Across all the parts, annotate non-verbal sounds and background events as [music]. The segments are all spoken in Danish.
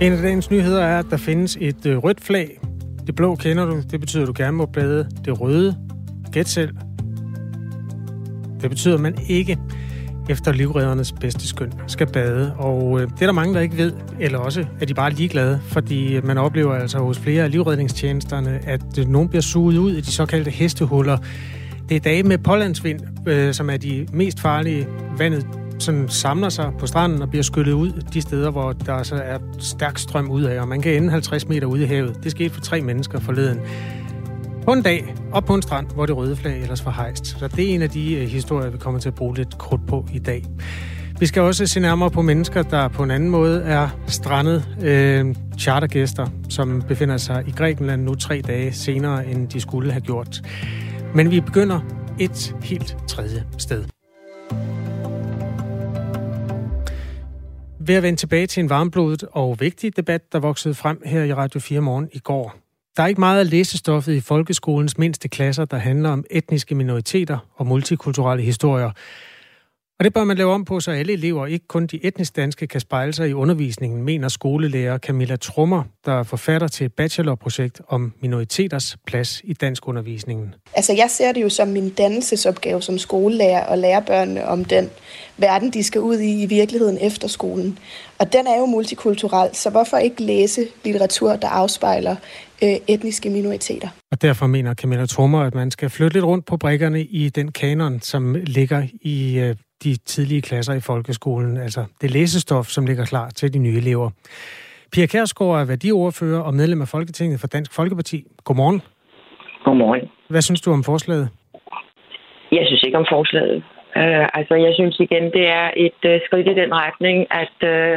En af dagens nyheder er, at der findes et øh, rødt flag. Det blå kender du. Det betyder, at du gerne må blade Det røde, gæt selv. Det betyder, at man ikke efter livreddernes bedste skøn skal bade. Og øh, det er der mange, der ikke ved, eller også er de bare ligeglade, fordi øh, man oplever altså hos flere af livredningstjenesterne, at nogen bliver suget ud i de såkaldte hestehuller. Det er dage med pålandsvind, som er de mest farlige. Vandet sådan samler sig på stranden og bliver skyllet ud de steder, hvor der altså er stærk strøm ud af, og man kan ende 50 meter ude i havet. Det skete for tre mennesker forleden. På en dag, op på en strand, hvor det røde flag ellers var hejst. Så det er en af de øh, historier, vi kommer til at bruge lidt krudt på i dag. Vi skal også se nærmere på mennesker, der på en anden måde er strandet. Øh, chartergæster, som befinder sig i Grækenland nu tre dage senere, end de skulle have gjort. Men vi begynder et helt tredje sted. Ved at vende tilbage til en varmblodet og vigtig debat, der voksede frem her i Radio 4 morgen i går. Der er ikke meget af læsestoffet i folkeskolens mindste klasser, der handler om etniske minoriteter og multikulturelle historier. Og det bør man lave om på, så alle elever, ikke kun de etnisk danske, kan spejle sig i undervisningen, mener skolelærer Camilla Trummer, der er forfatter til et bachelorprojekt om minoriteters plads i dansk undervisningen. Altså jeg ser det jo som min dannelsesopgave som skolelærer og lære børnene om den verden, de skal ud i i virkeligheden efter skolen. Og den er jo multikulturel, så hvorfor ikke læse litteratur, der afspejler øh, etniske minoriteter? Og derfor mener Camilla Trummer, at man skal flytte lidt rundt på brikkerne i den kanon, som ligger i øh, de tidlige klasser i folkeskolen, altså det læsestof, som ligger klar til de nye elever. Pia Kærsgaard er værdiordfører og medlem af Folketinget for Dansk Folkeparti. Godmorgen. Godmorgen. Hvad synes du om forslaget? Jeg synes ikke om forslaget. Uh, altså, jeg synes igen, det er et uh, skridt i den retning, at uh,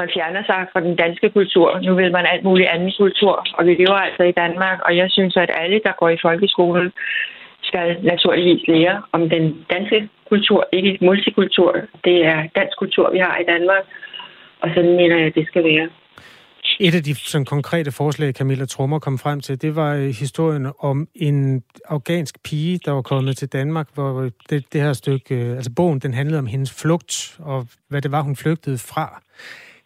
man fjerner sig fra den danske kultur. Nu vil man alt muligt anden kultur, og vi lever altså i Danmark, og jeg synes, at alle, der går i folkeskolen, skal naturligvis lære om den danske kultur, ikke multikultur. Det er dansk kultur, vi har i Danmark, og sådan mener jeg, at det skal være. Et af de sådan, konkrete forslag, Camilla Trummer kom frem til, det var øh, historien om en afghansk pige, der var kommet til Danmark, hvor øh, det, det her stykke, øh, altså bogen, den handlede om hendes flugt, og hvad det var, hun flygtede fra.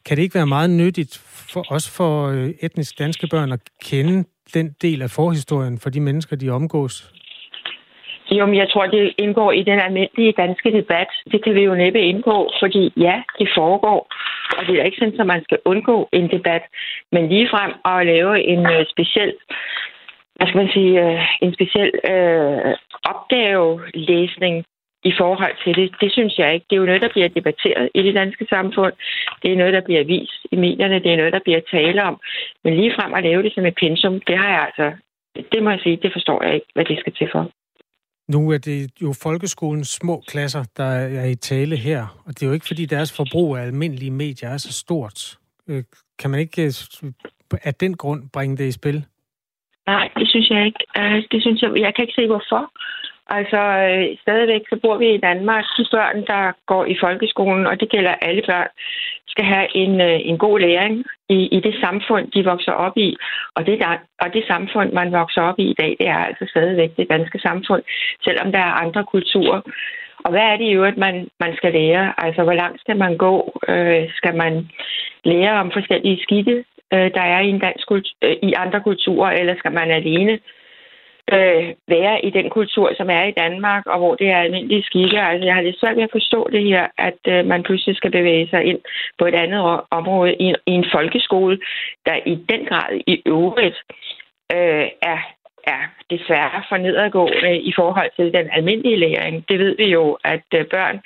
Kan det ikke være meget nyttigt for os for etnisk danske børn at kende den del af forhistorien for de mennesker, de omgås? Jo, men jeg tror, det indgår i den almindelige danske debat. Det kan vi jo næppe indgå, fordi ja, det foregår, og det er ikke sådan, at man skal undgå en debat. Men ligefrem at lave en øh, speciel hvad skal man sige, øh, en speciel øh, opgavelæsning i forhold til det, det synes jeg ikke. Det er jo noget, der bliver debatteret i det danske samfund. Det er noget, der bliver vist i medierne. Det er noget, der bliver tale om. Men ligefrem at lave det som et pensum, det har jeg altså, det må jeg sige, det forstår jeg ikke, hvad det skal til for. Nu er det jo folkeskolens små klasser, der er i tale her, og det er jo ikke, fordi deres forbrug af almindelige medier er så stort. Øh, kan man ikke øh, af den grund bringe det i spil? Nej, det synes jeg ikke. Øh, det synes jeg, jeg kan ikke se, hvorfor. Altså, øh, stadigvæk så bor vi i Danmark. De børn, der går i folkeskolen, og det gælder alle børn, skal have en, øh, en god læring i, i det samfund, de vokser op i. Og det, der, og det samfund, man vokser op i i dag, det er altså stadigvæk det danske samfund, selvom der er andre kulturer. Og hvad er det i øvrigt, man, man skal lære? Altså, hvor langt skal man gå? Øh, skal man lære om forskellige skikke, øh, der er i, en dansk kultur, øh, i andre kulturer, eller skal man alene øh, være i den kultur, som er i Danmark, og hvor det er almindelige skikke. Altså, jeg har lidt svært ved at forstå det her, at øh, man pludselig skal bevæge sig ind på et andet område i en, i en folkeskole, der i den grad i øvrigt øh, er er desværre for nedadgående i forhold til den almindelige læring. Det ved vi jo, at øh, børn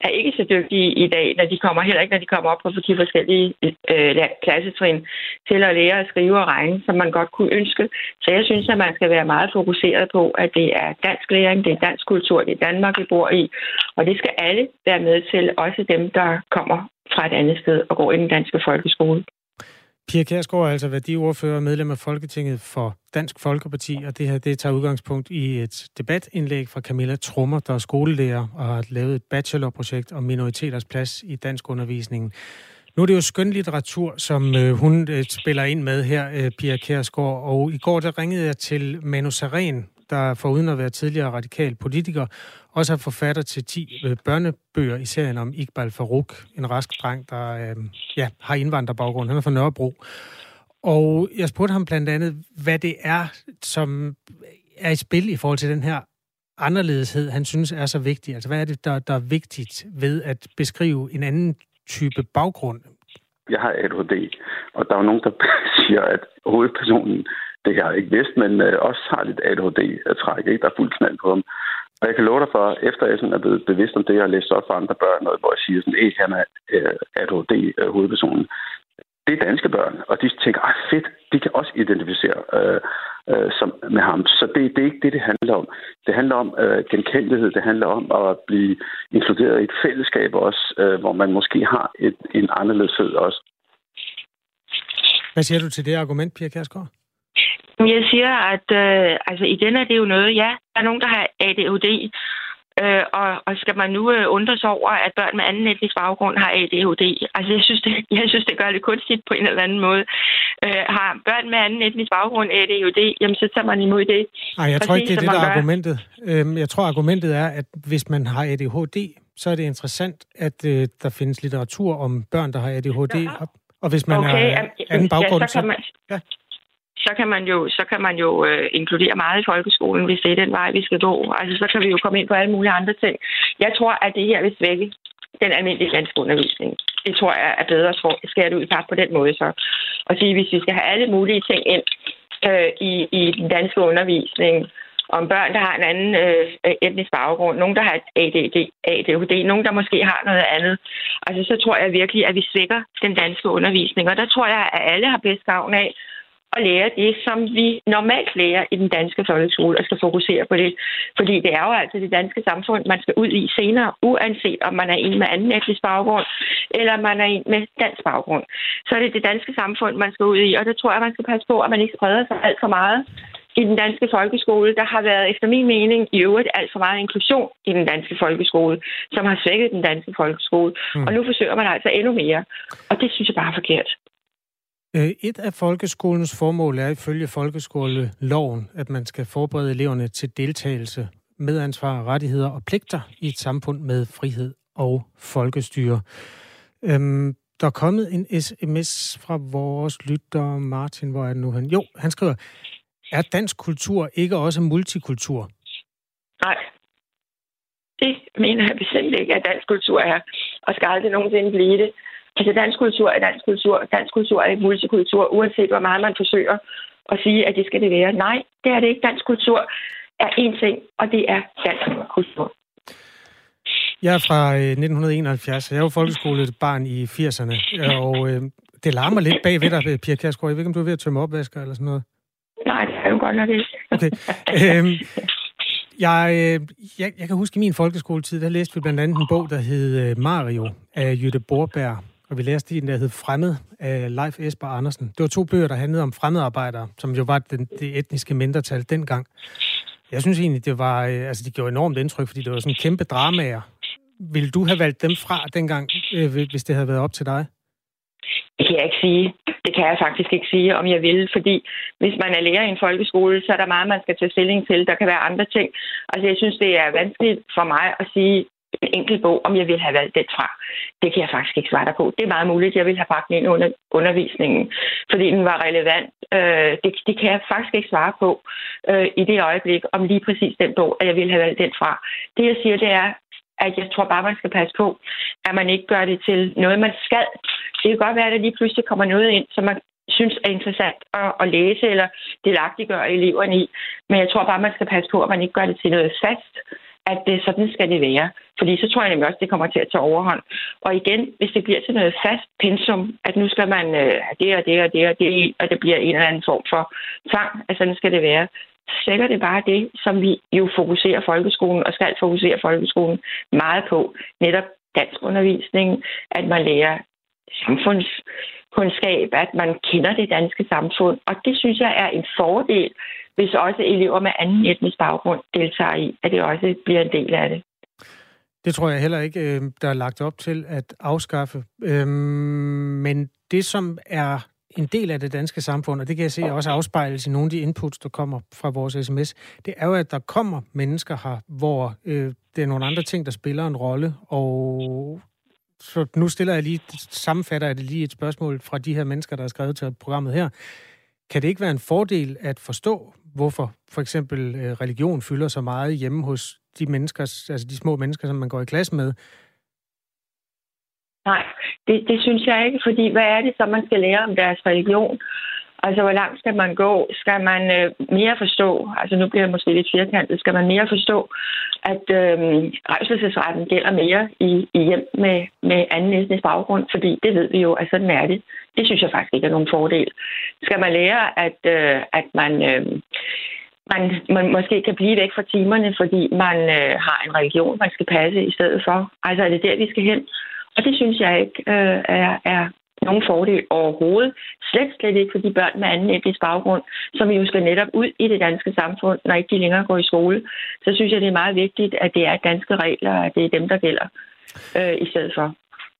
er ikke så dygtige i dag, når de kommer, heller ikke når de kommer op på de forskellige øh, klassetrin, til at lære at skrive og regne, som man godt kunne ønske. Så jeg synes, at man skal være meget fokuseret på, at det er dansk læring, det er dansk kultur, det er Danmark, vi bor i, og det skal alle være med til, også dem, der kommer fra et andet sted og går i den danske folkeskole. Pia Kærsgaard er altså værdiordfører og medlem af Folketinget for Dansk Folkeparti, og det her det tager udgangspunkt i et debatindlæg fra Camilla Trummer, der er skolelærer og har lavet et bachelorprojekt om minoriteters plads i dansk undervisningen. Nu er det jo skøn litteratur, som øh, hun øh, spiller ind med her, øh, Pia Kærsgaard, og i går der ringede jeg til Manu Saren, der foruden at være tidligere radikal politiker, også er forfatter til 10 øh, børnebøger i serien om Iqbal Farouk, en rask dreng, der øh, ja, har indvandrerbaggrund. Han er fra Nørrebro. Og jeg spurgte ham blandt andet, hvad det er, som er i spil i forhold til den her anderledeshed, han synes er så vigtig. Altså, hvad er det, der, der er vigtigt ved at beskrive en anden type baggrund? Jeg har ADHD, og der er nogen, der [laughs] siger, at hovedpersonen, det har jeg ikke vidst, men øh, også har lidt ADHD-træk, ikke? Der er fuldt knald på ham. Og jeg kan love dig for, efter jeg sådan er blevet bevidst om det, jeg har læst op for andre børn, noget, hvor jeg siger sådan, at han er øh, ADHD-hovedpersonen. Øh, det er danske børn, og de tænker, ah fedt, de kan også identificere øh, øh, som, med ham. Så det, det er ikke det, det handler om. Det handler om øh, genkendelighed, det handler om at blive inkluderet i et fællesskab også, øh, hvor man måske har et, en anderledeshed også. Hvad siger du til det argument, Pia Kærsgaard? Jeg siger, at øh, altså igen er det jo noget, ja, der er nogen, der har ADHD, Øh, og, og skal man nu øh, undre sig over, at børn med anden etnisk baggrund har ADHD? Altså, jeg synes, det, [laughs] jeg synes, det gør det kunstigt på en eller anden måde. Øh, har børn med anden etnisk baggrund ADHD, jamen så tager man imod det. Nej, jeg tror ikke, det er det, der er argumentet. Øhm, jeg tror, argumentet er, at hvis man har ADHD, så er det interessant, at øh, der findes litteratur om børn, der har ADHD. Ja. Og hvis man okay, er anden baggrund, ja, så kan man... Ja så kan man jo, så kan man jo øh, inkludere meget i folkeskolen, hvis det er den vej, vi skal gå. Altså, så kan vi jo komme ind på alle mulige andre ting. Jeg tror, at det her vil svække den almindelige danske undervisning. Det tror jeg er bedre at skære det ud på den måde så. Og sige, hvis vi skal have alle mulige ting ind øh, i, i den danske undervisning, om børn, der har en anden øh, etnisk baggrund, nogen, der har ADD, ADHD, nogen, der måske har noget andet. Altså, så tror jeg virkelig, at vi svækker den danske undervisning. Og der tror jeg, at alle har bedst gavn af at lære det, som vi normalt lærer i den danske folkeskole, og skal fokusere på det. Fordi det er jo altså det danske samfund, man skal ud i senere, uanset om man er en med anden etnisk baggrund, eller man er en med dansk baggrund. Så er det det danske samfund, man skal ud i, og det tror jeg, man skal passe på, at man ikke spreder sig alt for meget i den danske folkeskole. Der har været, efter min mening, i øvrigt alt for meget inklusion i den danske folkeskole, som har svækket den danske folkeskole. Mm. Og nu forsøger man altså endnu mere. Og det synes jeg bare er forkert. Øh, et af folkeskolens formål er ifølge folkeskoleloven, at man skal forberede eleverne til deltagelse, medansvar, rettigheder og pligter i et samfund med frihed og folkestyre. Øhm, der er kommet en sms fra vores lytter, Martin, hvor er det nu han? Jo, han skriver, er dansk kultur ikke også multikultur? Nej, det mener jeg bestemt ikke, at dansk kultur er, og skal aldrig nogensinde blive det. Altså dansk kultur er dansk kultur. Dansk kultur er multikultur, uanset hvor meget man forsøger at sige, at det skal det være. Nej, det er det ikke. Dansk kultur er én ting, og det er dansk kultur. Jeg er fra 1971, øh, jeg var folkeskolebarn i 80'erne, og øh, det larmer lidt bag ved dig, Pia Kjærsgaard. Jeg ved ikke, om du er ved at tømme opvasker eller sådan noget? Nej, det er jo godt nok ikke. Okay. Øhm, jeg, øh, jeg, jeg kan huske i min folkeskoletid, der læste vi blandt andet en bog, der hed Mario af Jytte Borberg, og vi læste en, der hed Fremmed af Leif Esper Andersen. Det var to bøger, der handlede om fremmedarbejdere, som jo var den, det etniske mindretal dengang. Jeg synes egentlig, det var, øh, altså det gjorde enormt indtryk, fordi det var sådan kæmpe dramaer. Ville du have valgt dem fra dengang, øh, hvis det havde været op til dig? Det kan jeg ikke sige. Det kan jeg faktisk ikke sige, om jeg vil, fordi hvis man er lærer i en folkeskole, så er der meget, man skal tage stilling til. Der kan være andre ting. Altså, jeg synes, det er vanskeligt for mig at sige, en enkelt bog, om jeg ville have valgt den fra. Det kan jeg faktisk ikke svare dig på. Det er meget muligt, at jeg ville have bragt den ind under undervisningen, fordi den var relevant. Øh, det, det kan jeg faktisk ikke svare på øh, i det øjeblik, om lige præcis den bog, at jeg ville have valgt den fra. Det jeg siger, det er, at jeg tror bare, man skal passe på, at man ikke gør det til noget, man skal. Det kan godt være, at der lige pludselig kommer noget ind, som man synes er interessant at, at læse eller delagtiggøre eleverne i. Men jeg tror bare, man skal passe på, at man ikke gør det til noget fast, at det, sådan skal det være. Fordi så tror jeg nemlig også, at det kommer til at tage overhånd. Og igen, hvis det bliver til noget fast pensum, at nu skal man øh, have det og det og det og det, og det bliver en eller anden form for tvang, at sådan skal det være, sætter det bare det, som vi jo fokuserer folkeskolen og skal fokusere folkeskolen meget på. Netop dansk undervisning, at man lærer samfundskundskab, at man kender det danske samfund. Og det synes jeg er en fordel, hvis også elever med anden etnisk baggrund deltager i, at det også bliver en del af det. Det tror jeg heller ikke, øh, der er lagt op til at afskaffe. Øhm, men det, som er en del af det danske samfund, og det kan jeg se også afspejles i nogle af de inputs, der kommer fra vores sms, det er jo, at der kommer mennesker her, hvor øh, det er nogle andre ting, der spiller en rolle, og så nu stiller jeg lige, sammenfatter jeg det lige et spørgsmål fra de her mennesker, der har skrevet til programmet her. Kan det ikke være en fordel at forstå, hvorfor for eksempel øh, religion fylder så meget hjemme hos de mennesker, altså de små mennesker, som man går i klasse med? Nej, det, det synes jeg ikke, fordi hvad er det så, man skal lære om deres religion? Altså, hvor langt skal man gå? Skal man øh, mere forstå, altså nu bliver jeg måske lidt firkantet, skal man mere forstå, at øh, rejselsesretten gælder mere i, i hjem med, med anden etnisk baggrund? Fordi det ved vi jo, at sådan er det. Det synes jeg faktisk ikke er nogen fordel. Skal man lære, at, øh, at man... Øh, man, man måske kan blive væk fra timerne, fordi man øh, har en religion, man skal passe i stedet for. Altså er det der, vi skal hen? Og det synes jeg ikke øh, er, er nogen fordel overhovedet. Slet, slet ikke for de børn med anden etnisk baggrund, som jo skal netop ud i det danske samfund, når ikke de længere går i skole. Så synes jeg, det er meget vigtigt, at det er danske regler, at det er dem, der gælder øh, i stedet for.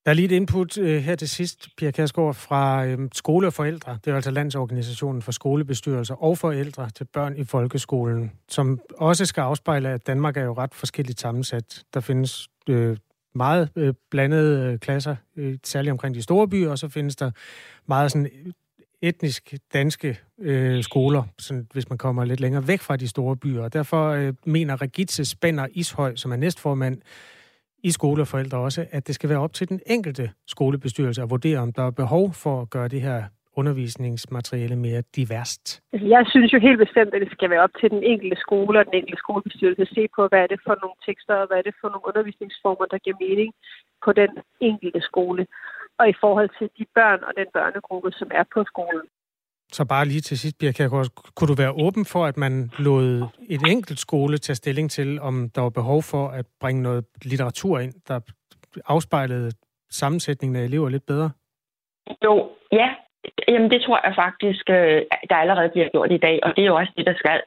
Der er lige et input øh, her til sidst, Pia Kærsgaard, fra øh, Skole og Forældre. Det er altså Landsorganisationen for skolebestyrelser og forældre til børn i folkeskolen, som også skal afspejle, at Danmark er jo ret forskelligt sammensat. Der findes øh, meget øh, blandede øh, klasser, øh, særligt omkring de store byer, og så findes der meget sådan etnisk danske øh, skoler, sådan, hvis man kommer lidt længere væk fra de store byer. Og derfor øh, mener Regitze Spænder Ishøj, som er næstformand i skoleforældre også, at det skal være op til den enkelte skolebestyrelse at vurdere, om der er behov for at gøre det her undervisningsmateriale mere diverst? Altså, jeg synes jo helt bestemt, at det skal være op til den enkelte skole og den enkelte skolebestyrelse at se på, hvad er det for nogle tekster, og hvad er det for nogle undervisningsformer, der giver mening på den enkelte skole, og i forhold til de børn og den børnegruppe, som er på skolen. Så bare lige til sidst, Birke, kunne du være åben for, at man lod et enkelt skole tage stilling til, om der var behov for at bringe noget litteratur ind, der afspejlede sammensætningen af elever lidt bedre? Jo, Jamen, det tror jeg faktisk, øh, der allerede bliver gjort i dag, og det er jo også det, der skal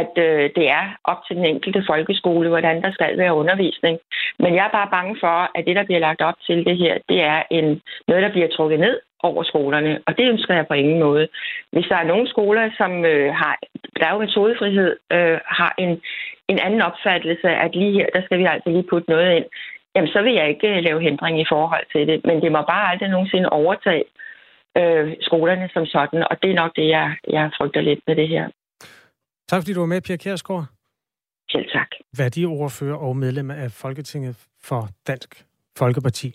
at øh, det er op til den enkelte folkeskole, hvordan der skal være undervisning. Men jeg er bare bange for, at det, der bliver lagt op til det her, det er en, noget, der bliver trukket ned over skolerne, og det ønsker jeg på ingen måde. Hvis der er nogle skoler, som øh, har, der er jo metodefrihed, øh, har en, en anden opfattelse, at lige her, der skal vi altså lige putte noget ind, jamen så vil jeg ikke øh, lave hindring i forhold til det. Men det må bare aldrig nogensinde overtage øh, skolerne som sådan, og det er nok det, jeg, jeg frygter lidt med det her. Tak fordi du var med, Pia Kjærsgaard. Selv tak. Værdiordfører og medlem af Folketinget for Dansk Folkeparti.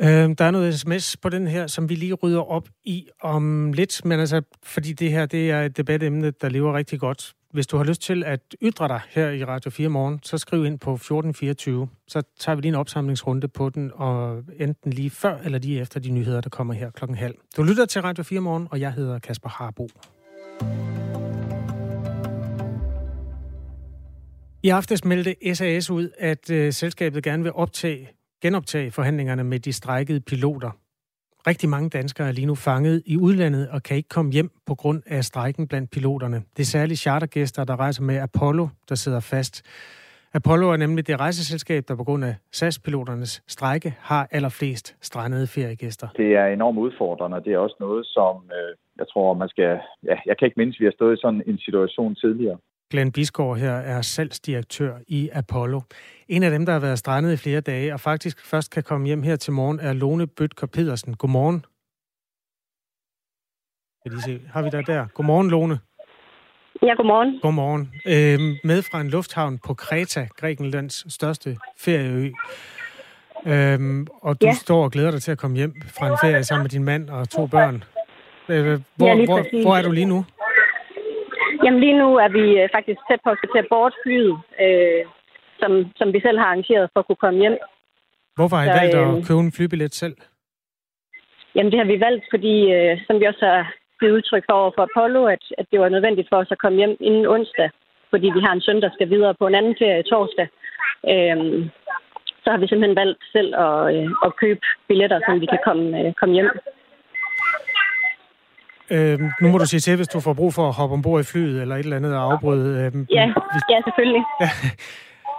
Øh, der er noget sms på den her, som vi lige rydder op i om lidt, men altså, fordi det her det er et debatemne, der lever rigtig godt hvis du har lyst til at ytre dig her i Radio 4 morgen, så skriv ind på 1424. Så tager vi lige en opsamlingsrunde på den, og enten lige før eller lige efter de nyheder, der kommer her klokken halv. Du lytter til Radio 4 morgen, og jeg hedder Kasper Harbo. I aftes meldte SAS ud, at øh, selskabet gerne vil optage, genoptage forhandlingerne med de strækkede piloter. Rigtig mange danskere er lige nu fanget i udlandet og kan ikke komme hjem på grund af strækken blandt piloterne. Det er særligt chartergæster, der rejser med Apollo, der sidder fast. Apollo er nemlig det rejseselskab, der på grund af SAS-piloternes strække har allerflest strandede feriegæster. Det er enormt udfordrende, og det er også noget, som øh, jeg tror, man skal... Ja, jeg kan ikke mindst, at vi har stået i sådan en situation tidligere. Glenn Bisgaard her er salgsdirektør i Apollo. En af dem, der har været strandet i flere dage, og faktisk først kan komme hjem her til morgen, er Lone Bøtker Pedersen. Godmorgen. Kan de se? Har vi dig der? Godmorgen, Lone. Ja, godmorgen. Godmorgen. Øhm, med fra en lufthavn på Kreta, Grækenlands største ferieø. Øhm, og du ja. står og glæder dig til at komme hjem fra en ferie sammen med din mand og to børn. Øh, hvor, ja, hvor, hvor er du lige nu? Jamen lige nu er vi øh, faktisk tæt på at til at bort flyet, øh, som, som vi selv har arrangeret for at kunne komme hjem. Hvorfor har I Så, valgt at øh, købe en flybillet selv? Jamen det har vi valgt, fordi øh, som vi også har givet udtryk for over for Apollo, at, at det var nødvendigt for os at komme hjem inden onsdag, fordi vi har en søn, der skal videre på en anden ferie torsdag. Øh, så har vi simpelthen valgt selv at, øh, at købe billetter, så vi kan komme, øh, komme hjem. Øh, nu må du sige til, hvis du får brug for at hoppe ombord i flyet eller et eller andet og afbryde. Øh, ja, ja, selvfølgelig. Ja. [laughs]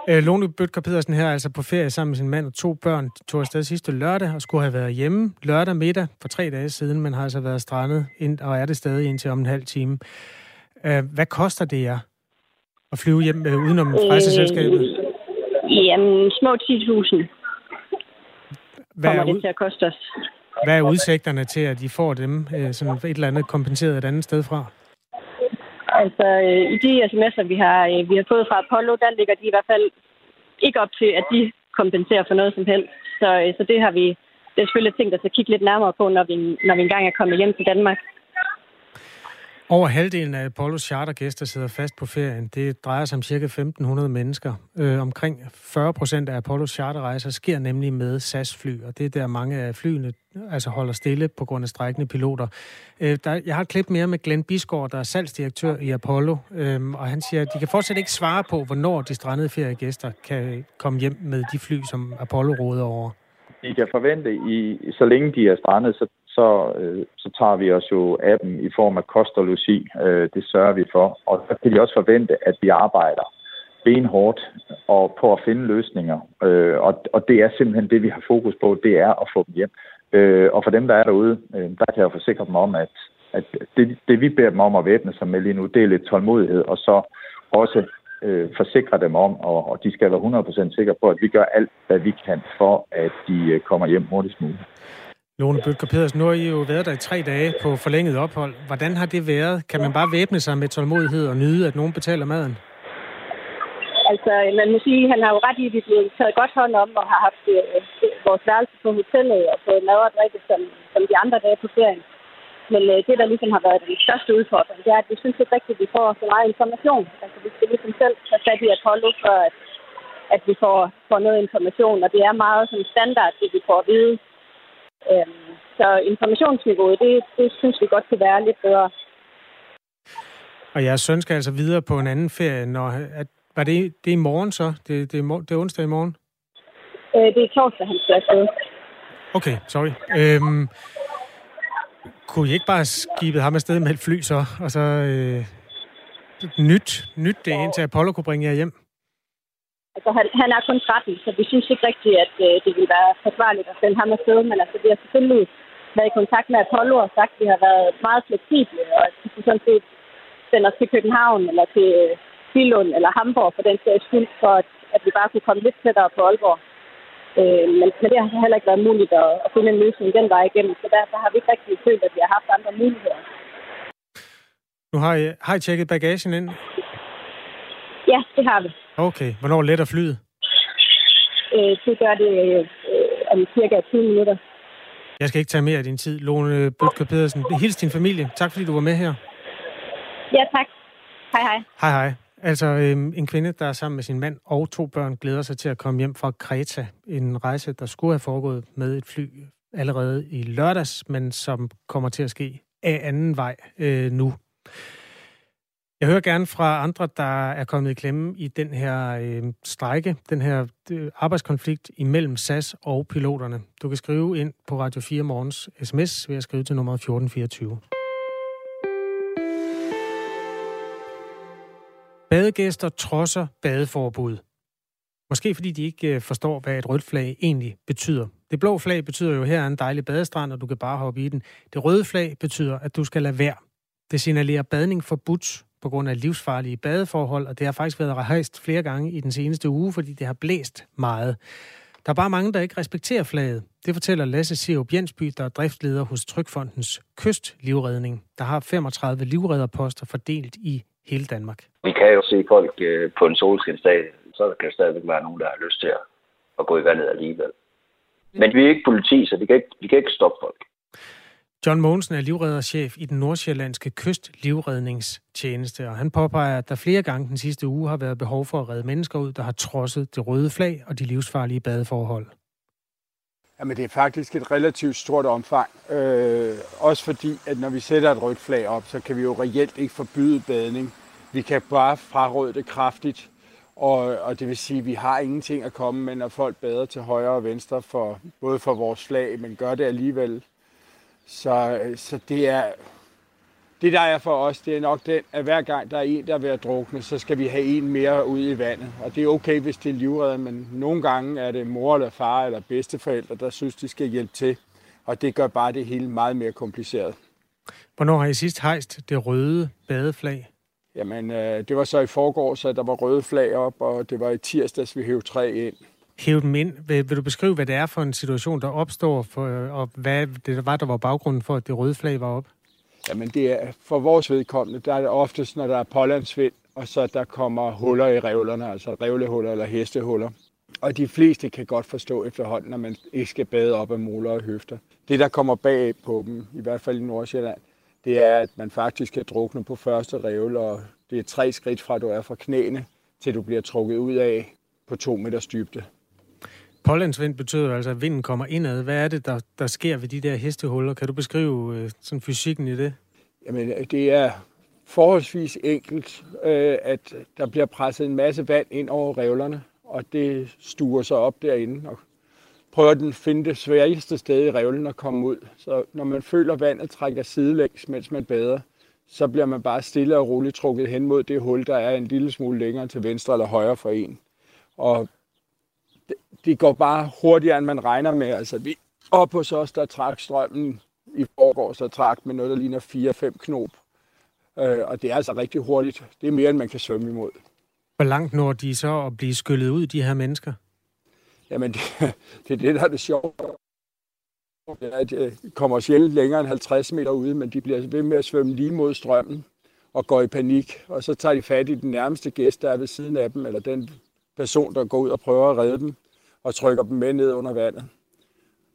Øh, Lone Bøtker Pedersen her altså på ferie sammen med sin mand og to børn. Tog afsted sidste lørdag og skulle have været hjemme lørdag middag for tre dage siden, men har altså været strandet ind, og er det stadig indtil om en halv time. Øh, hvad koster det jer at flyve hjem øh, udenom rejseselskabet? Øh, jamen, små 10.000 Hvad kommer er, det ud, til at koste os hvad er udsigterne til, at de får dem øh, sådan et eller andet kompenseret et andet sted fra? Altså, øh, i de sms'er, vi har, øh, vi har fået fra Apollo, der ligger de i hvert fald ikke op til, at de kompenserer for noget som helst. Så, øh, så det har vi det er selvfølgelig tænkt der skal kigge lidt nærmere på, når vi, når vi engang er kommet hjem til Danmark. Over halvdelen af Apollos chartergæster sidder fast på ferien. Det drejer sig om ca. 1.500 mennesker. Øh, omkring 40 procent af Apollos charterrejser sker nemlig med SAS-fly, og det er der mange af flyene altså holder stille på grund af strækkende piloter. Øh, der, jeg har et klip mere med Glenn Bisgaard, der er salgsdirektør i Apollo, øh, og han siger, at de kan fortsat ikke svare på, hvornår de strandede feriegæster kan komme hjem med de fly, som Apollo råder over. De kan forvente, i, så længe de er strandet, så så, øh, så tager vi os jo af dem i form af kost og logi. Øh, det sørger vi for. Og så kan de også forvente, at vi arbejder benhårdt og på at finde løsninger. Øh, og, og det er simpelthen det, vi har fokus på, det er at få dem hjem. Øh, og for dem, der er derude, øh, der kan jeg jo forsikre dem om, at, at det, det, vi beder dem om at væbne sig med lige nu, det er lidt tålmodighed, og så også øh, forsikre dem om, og, og de skal være 100% sikre på, at vi gør alt, hvad vi kan for, at de øh, kommer hjem hurtigst muligt. Lone Bøtger Pedersen, nu har I jo været der i tre dage på forlænget ophold. Hvordan har det været? Kan man bare væbne sig med tålmodighed og nyde, at nogen betaler maden? Altså, man må sige, at han har jo ret i, at vi blev taget godt hånd om og har haft øh, vores værelse på hotellet og fået mad og drikke som, som de andre dage på ferien. Men øh, det, der ligesom har været den største udfordring, det er, at vi synes ikke rigtigt, at vi får så meget information. Altså, vi skal ligesom selv tage fat i Apollo, for at, at vi får, får noget information. Og det er meget sådan standard, det vi får at vide. Øhm, så informationsniveauet, det, det synes vi godt kan være lidt bedre. Og jeres søn skal altså videre på en anden ferie. Når, at, var det, det er i morgen så? Det, det, er, det er onsdag i morgen? Øh, det er torsdag, han skal afsted. Okay, sorry. Øhm, kunne I ikke bare skibet ham afsted med et fly så, og så øh, nyt, nyt det ind til Apollo kunne bringe jer hjem? Altså, han, han er kun 13, så vi synes ikke rigtigt, at øh, det ville være forsvarligt at sende ham afsted. Men altså, vi har selvfølgelig været i kontakt med Apollo og sagt, at vi har været meget fleksible, og at de kunne sådan set sende os til København eller til Billund eller Hamburg for den sags skyld, for at, at vi bare kunne komme lidt tættere på Aalborg. Øh, men, men det har heller ikke været muligt at, at finde en løsning den vej igennem, så derfor har vi ikke rigtig følt, at vi har haft andre muligheder. Nu har I, har I tjekket bagagen ind? Ja, det har vi. Okay. Hvornår letter flyet? Øh, det gør det øh, om cirka 20 minutter. Jeg skal ikke tage mere af din tid. Lone Bøtker Pedersen, hils din familie. Tak fordi du var med her. Ja, tak. Hej hej. Hej hej. Altså øhm, en kvinde, der er sammen med sin mand og to børn, glæder sig til at komme hjem fra Kreta. En rejse, der skulle have foregået med et fly allerede i lørdags, men som kommer til at ske af anden vej øh, nu. Jeg hører gerne fra andre, der er kommet i klemme i den her øh, strejke, den her øh, arbejdskonflikt imellem SAS og piloterne. Du kan skrive ind på Radio 4 Morgens sms ved at skrive til nummer 1424. Badegæster trodser badeforbud. Måske fordi de ikke øh, forstår, hvad et rødt flag egentlig betyder. Det blå flag betyder jo, her er en dejlig badestrand, og du kan bare hoppe i den. Det røde flag betyder, at du skal lade være. Det signalerer badning forbudt på grund af livsfarlige badeforhold, og det har faktisk været rejst flere gange i den seneste uge, fordi det har blæst meget. Der er bare mange, der ikke respekterer flaget. Det fortæller Lasse Sirup Jensby, der er driftleder hos Trykfondens Kystlivredning, der har 35 livredderposter fordelt i hele Danmark. Vi kan jo se folk øh, på en solskinsdag, så kan der stadigvæk være nogen, der har lyst til at gå i vandet alligevel. Men vi er ikke politi, så vi kan ikke, vi kan ikke stoppe folk. John Mogensen er livredderchef i den nordsjællandske kystlivredningstjeneste, og han påpeger, at der flere gange den sidste uge har været behov for at redde mennesker ud, der har trodset det røde flag og de livsfarlige badeforhold. Jamen, det er faktisk et relativt stort omfang. Øh, også fordi, at når vi sætter et rødt flag op, så kan vi jo reelt ikke forbyde badning. Vi kan bare fraråde det kraftigt. Og, og det vil sige, at vi har ingenting at komme med, når folk bader til højre og venstre, for, både for vores flag, men gør det alligevel. Så, så det er Det, der er for os, det er nok den, at hver gang der er en, der er ved at drukne, så skal vi have en mere ud i vandet. Og det er okay, hvis det er livredder, men nogle gange er det mor eller far eller bedsteforældre, der synes, de skal hjælpe til. Og det gør bare det hele meget mere kompliceret. Hvornår har I sidst hejst det røde badeflag? Jamen, øh, det var så i forgår, så der var røde flag op, og det var i tirsdags, vi hævde tre ind. Hæve dem ind. Vil, vil du beskrive, hvad det er for en situation, der opstår, for, øh, og hvad det var, der var baggrunden for, at det røde flag var op? Jamen, det er for vores vedkommende, der er det oftest, når der er pålandsvind, og så der kommer huller i revlerne, altså revlehuller eller hestehuller. Og de fleste kan godt forstå efterhånden, at man ikke skal bade op af moler og høfter. Det, der kommer bag på dem, i hvert fald i Nordsjælland, det er, at man faktisk kan drukne på første revle, og det er tre skridt fra, du er fra knæene, til du bliver trukket ud af på to meters dybde. Pålandsvind betyder altså, at vinden kommer indad. Hvad er det, der, der sker ved de der hestehuller? Kan du beskrive øh, sådan fysikken i det? Jamen, det er forholdsvis enkelt, øh, at der bliver presset en masse vand ind over revlerne, og det stuer sig op derinde og prøver den finde det sværeste sted i revlen at komme ud. Så når man føler, at vandet trækker sidelæns, mens man bader, så bliver man bare stille og roligt trukket hen mod det hul, der er en lille smule længere til venstre eller højre for en. Og det går bare hurtigere, end man regner med. Altså, vi op hos os, der trak strømmen i forgår, så trak med noget, der ligner 4-5 knop. Øh, og det er altså rigtig hurtigt. Det er mere, end man kan svømme imod. Hvor langt når de så at blive skyllet ud, de her mennesker? Jamen, [laughs] det, det er det, der er det sjove. De kommer sjældent længere end 50 meter ude, men de bliver ved med at svømme lige mod strømmen og går i panik. Og så tager de fat i den nærmeste gæst, der er ved siden af dem, eller den person, der går ud og prøver at redde dem, og trykker dem med ned under vandet.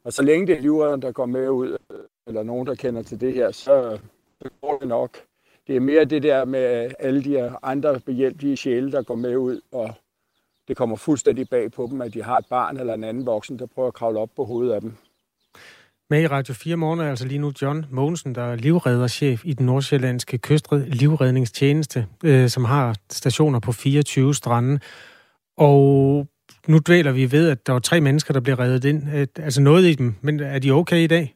Og så længe det er livredderen, der går med ud, eller nogen, der kender til det her, så går det nok. Det er mere det der med alle de andre behjælpelige sjæle, der går med ud, og det kommer fuldstændig bag på dem, at de har et barn eller en anden voksen, der prøver at kravle op på hovedet af dem. Med i Radio 4 morgen er altså lige nu John Mogensen, der er livredderchef i den nordsjællandske kystred livredningstjeneste, øh, som har stationer på 24 strande. Og nu dvæler vi ved, at der var tre mennesker, der blev reddet ind. Øh, altså noget i dem, men er de okay i dag?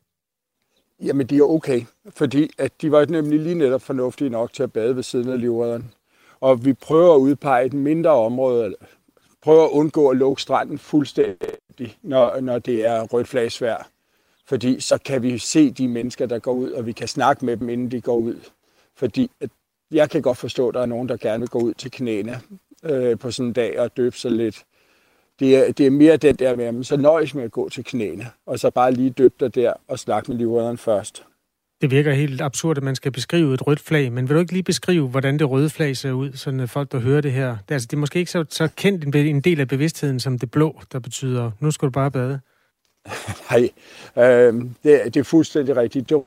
Jamen, de er okay, fordi at de var nemlig lige netop fornuftige nok til at bade ved siden af livredderen. Og vi prøver at udpege et mindre område, prøver at undgå at lukke stranden fuldstændig, når, når det er rødt flagsvær. Fordi så kan vi se de mennesker, der går ud, og vi kan snakke med dem, inden de går ud. Fordi at jeg kan godt forstå, at der er nogen, der gerne vil gå ud til knæene øh, på sådan en dag og døbe sig lidt. Det er, det er mere den der med, at så nøjes med at gå til knæene, og så bare lige døbe dig der og snakke med livredderen først. Det virker helt absurd, at man skal beskrive et rødt flag, men vil du ikke lige beskrive, hvordan det røde flag ser ud, så folk, der hører det her? Det er, altså, det er måske ikke så, så kendt en del af bevidstheden som det blå, der betyder, nu skal du bare bade. [laughs] Nej, øh, det, det er fuldstændig rigtigt. Det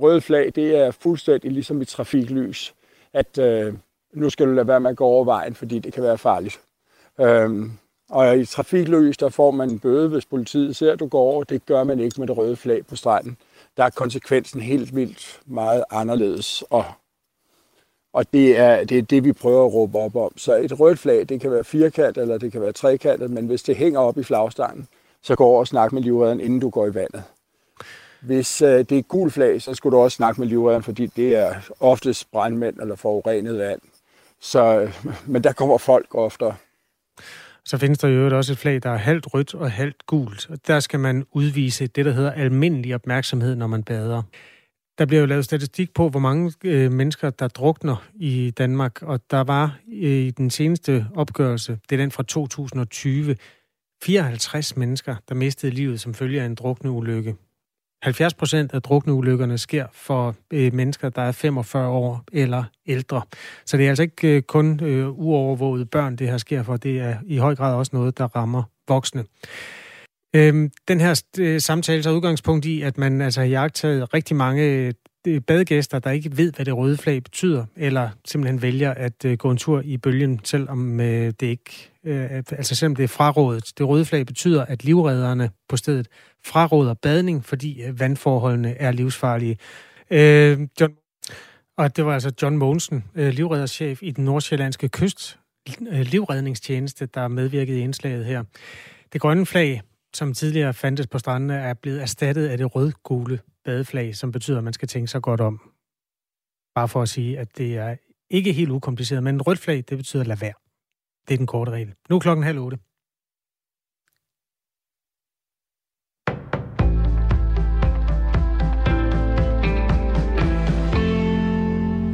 røde flag, det er fuldstændig ligesom et trafiklys, at øh, nu skal du lade være med at gå over vejen, fordi det kan være farligt. Øhm, og i trafiklys, der får man en bøde, hvis politiet ser, at du går over. Det gør man ikke med det røde flag på stranden. Der er konsekvensen helt vildt meget anderledes, og, og det, er, det er det, vi prøver at råbe op om. Så et rødt flag, det kan være firkantet, eller det kan være trekantet, men hvis det hænger op i flagstangen, så gå over og snak med livredderen, inden du går i vandet. Hvis øh, det er gul flag, så skulle du også snakke med livredderen, fordi det er oftest brandmænd eller forurenet vand. Så, men der kommer folk oftere. Så findes der jo også et flag, der er halvt rødt og halvt gult. Og der skal man udvise det, der hedder almindelig opmærksomhed, når man bader. Der bliver jo lavet statistik på, hvor mange øh, mennesker, der drukner i Danmark. Og der var øh, i den seneste opgørelse, det er den fra 2020, 54 mennesker, der mistede livet som følge af en drukneulykke. 70 procent af drukneulykkerne sker for øh, mennesker, der er 45 år eller ældre. Så det er altså ikke øh, kun øh, uovervågede børn, det her sker for. Det er i høj grad også noget, der rammer voksne. Øhm, den her øh, samtale så udgangspunkt i, at man altså har jagtet rigtig mange øh, Øh, badegæster, der ikke ved, hvad det røde flag betyder, eller simpelthen vælger at øh, gå en tur i bølgen, selvom øh, det ikke, øh, altså selvom det er frarådet. Det røde flag betyder, at livredderne på stedet fraråder badning, fordi øh, vandforholdene er livsfarlige. Øh, John, og det var altså John Mogensen, øh, livredderchef i den nordsjællandske kyst øh, livredningstjeneste, der medvirkede i indslaget her. Det grønne flag, som tidligere fandtes på strandene, er blevet erstattet af det rød-gule badeflag, som betyder, at man skal tænke sig godt om. Bare for at sige, at det er ikke helt ukompliceret, men rødt flag, det betyder lad være. Det er den korte regel. Nu er klokken halv otte.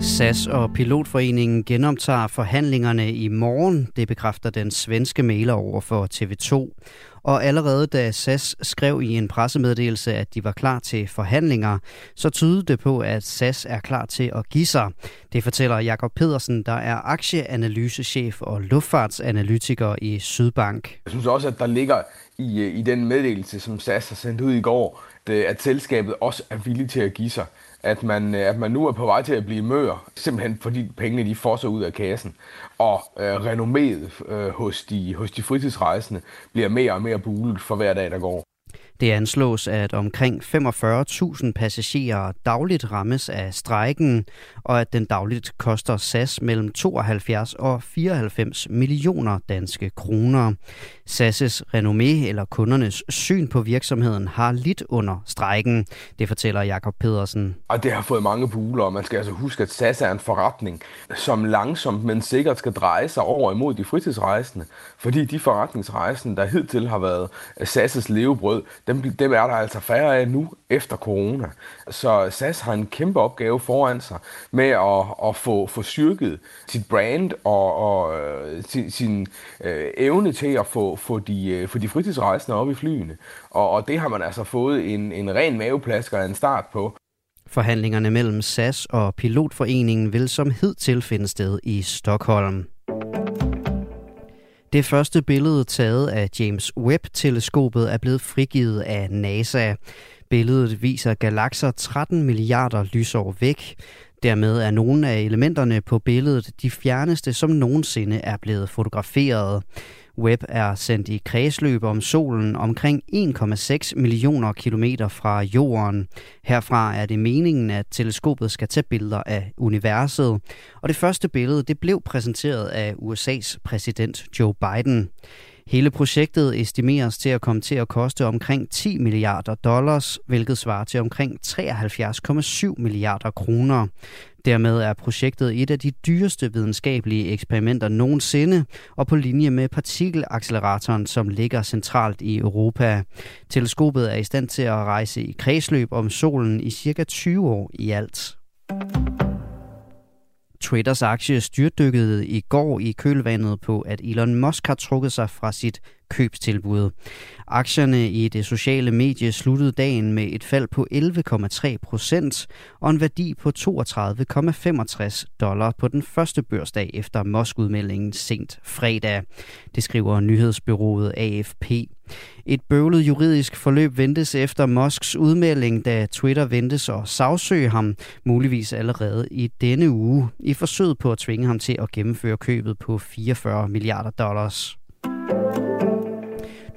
SAS og Pilotforeningen genoptager forhandlingerne i morgen. Det bekræfter den svenske mailer over for TV2. Og allerede da SAS skrev i en pressemeddelelse, at de var klar til forhandlinger, så tydede det på, at SAS er klar til at give sig. Det fortæller Jakob Pedersen, der er aktieanalysechef og luftfartsanalytiker i Sydbank. Jeg synes også, at der ligger i, øh, i den meddelelse, som SAS har sendt ud i går, at øh, selskabet også er villig til at give sig at man, øh, at man nu er på vej til at blive mør, simpelthen fordi pengene de fosser ud af kassen. Og øh, renomméet øh, hos, de, hos de fritidsrejsende bliver mere og mere bulet for hver dag, der går. Det anslås, at omkring 45.000 passagerer dagligt rammes af strejken, og at den dagligt koster SAS mellem 72 og 94 millioner danske kroner. SAS' renommé eller kundernes syn på virksomheden har lidt under strejken. Det fortæller Jakob Pedersen. Og det har fået mange buler, og man skal altså huske, at SAS er en forretning, som langsomt, men sikkert skal dreje sig over imod de fritidsrejsende. Fordi de forretningsrejsende, der hidtil har været øh, SAS' levebrød, dem, dem er der altså færre af nu efter corona. Så SAS har en kæmpe opgave foran sig med at, at få, få styrket sit brand og, og øh, sin, sin øh, evne til at få, få, de, øh, få de fritidsrejsende op i flyene. Og, og det har man altså fået en, en ren maveplasker af en start på. Forhandlingerne mellem SAS og Pilotforeningen vil som hidtil finde sted i Stockholm. Det første billede taget af James Webb-teleskopet er blevet frigivet af NASA. Billedet viser galakser 13 milliarder lysår væk. Dermed er nogle af elementerne på billedet de fjerneste, som nogensinde er blevet fotograferet. Webb er sendt i kredsløb om solen omkring 1,6 millioner kilometer fra jorden. Herfra er det meningen, at teleskopet skal tage billeder af universet. Og det første billede det blev præsenteret af USA's præsident Joe Biden. Hele projektet estimeres til at komme til at koste omkring 10 milliarder dollars, hvilket svarer til omkring 73,7 milliarder kroner. Dermed er projektet et af de dyreste videnskabelige eksperimenter nogensinde, og på linje med partikelacceleratoren, som ligger centralt i Europa. Teleskopet er i stand til at rejse i kredsløb om solen i cirka 20 år i alt. Twitters aktie styrtdykkede i går i kølvandet på, at Elon Musk har trukket sig fra sit købstilbud. Aktierne i det sociale medie sluttede dagen med et fald på 11,3 procent og en værdi på 32,65 dollar på den første børsdag efter Musk-udmeldingen sent fredag. Det skriver nyhedsbyrået AFP. Et bøvlet juridisk forløb ventes efter Musks udmelding, da Twitter ventes at sagsøge ham, muligvis allerede i denne uge, i forsøget på at tvinge ham til at gennemføre købet på 44 milliarder dollars.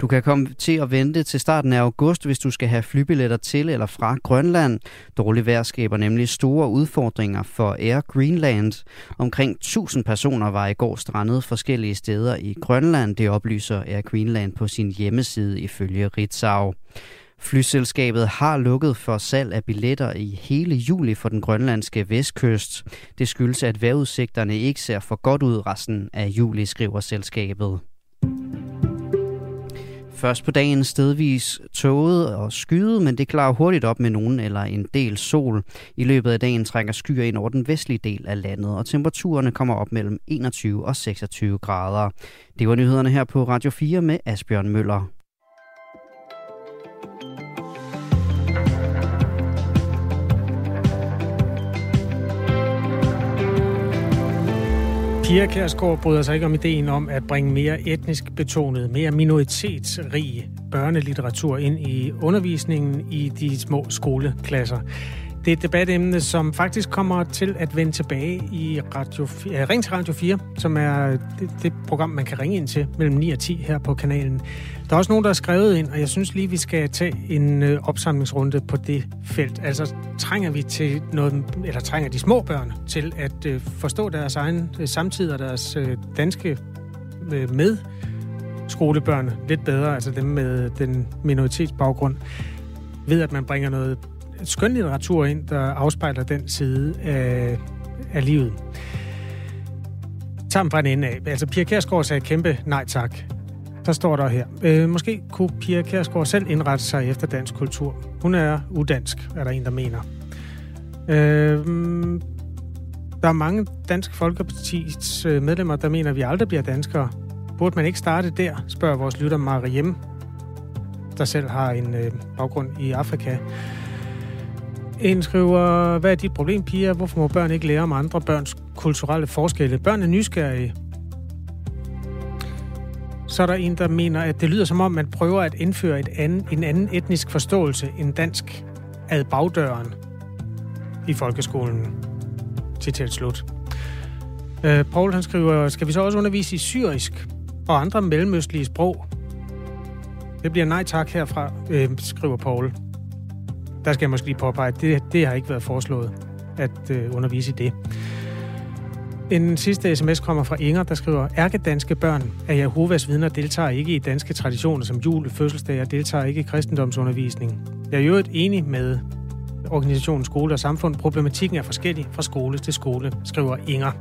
Du kan komme til at vente til starten af august, hvis du skal have flybilletter til eller fra Grønland. Dårlig vejr skaber nemlig store udfordringer for Air Greenland. Omkring 1000 personer var i går strandet forskellige steder i Grønland. Det oplyser Air Greenland på sin hjemmeside ifølge Ritzau. Flyselskabet har lukket for salg af billetter i hele juli for den grønlandske vestkyst. Det skyldes, at vejrudsigterne ikke ser for godt ud resten af juli, skriver selskabet. Først på dagen stedvis tåget og skyet, men det klarer hurtigt op med nogen eller en del sol. I løbet af dagen trækker skyer ind over den vestlige del af landet, og temperaturerne kommer op mellem 21 og 26 grader. Det var nyhederne her på Radio 4 med Asbjørn Møller. Pia Kærsgaard bryder sig ikke om ideen om at bringe mere etnisk betonet, mere minoritetsrig børnelitteratur ind i undervisningen i de små skoleklasser. Det er et debatemne, som faktisk kommer til at vende tilbage i Radio, ja, øh, Ring til Radio 4, som er det, det program, man kan ringe ind til mellem 9 og 10 her på kanalen. Der er også nogen, der har skrevet ind, og jeg synes lige, vi skal tage en øh, opsamlingsrunde på det felt. Altså, trænger vi til noget, eller trænger de små børn til at øh, forstå deres egen øh, samtid og deres danske med skolebørn lidt bedre, altså dem med den minoritetsbaggrund, ved at man bringer noget skønlitteratur ind, der afspejler den side af, af livet. Tag fra en ende af. Altså, Pia Kærsgaard sagde kæmpe nej tak. Der står der her. Øh, måske kunne Pia Kærsgaard selv indrette sig efter dansk kultur. Hun er udansk, er der en, der mener. Øh, der er mange dansk folkepartis øh, medlemmer, der mener, at vi aldrig bliver danskere. Burde man ikke starte der, spørger vores lytter Mariem, der selv har en øh, baggrund i Afrika. En skriver, hvad er dit problem, piger? Hvorfor må børn ikke lære om andre børns kulturelle forskelle? Børn er nysgerrige. Så er der en, der mener, at det lyder som om, man prøver at indføre et anden, en anden etnisk forståelse end dansk ad bagdøren i folkeskolen. Citat slut. Øh, Paul han skriver, skal vi så også undervise i syrisk og andre mellemøstlige sprog? Det bliver nej tak herfra, øh, skriver Paul. Der skal jeg måske lige påpege, at det, det har ikke været foreslået at øh, undervise i det. En sidste sms kommer fra Inger, der skriver, Ærkedanske børn af Jehovas vidner deltager ikke i danske traditioner som jul, fødselsdag og deltager ikke i kristendomsundervisning. Jeg er jo et enig med organisationen Skole og Samfund. Problematikken er forskellig fra skole til skole, skriver Inger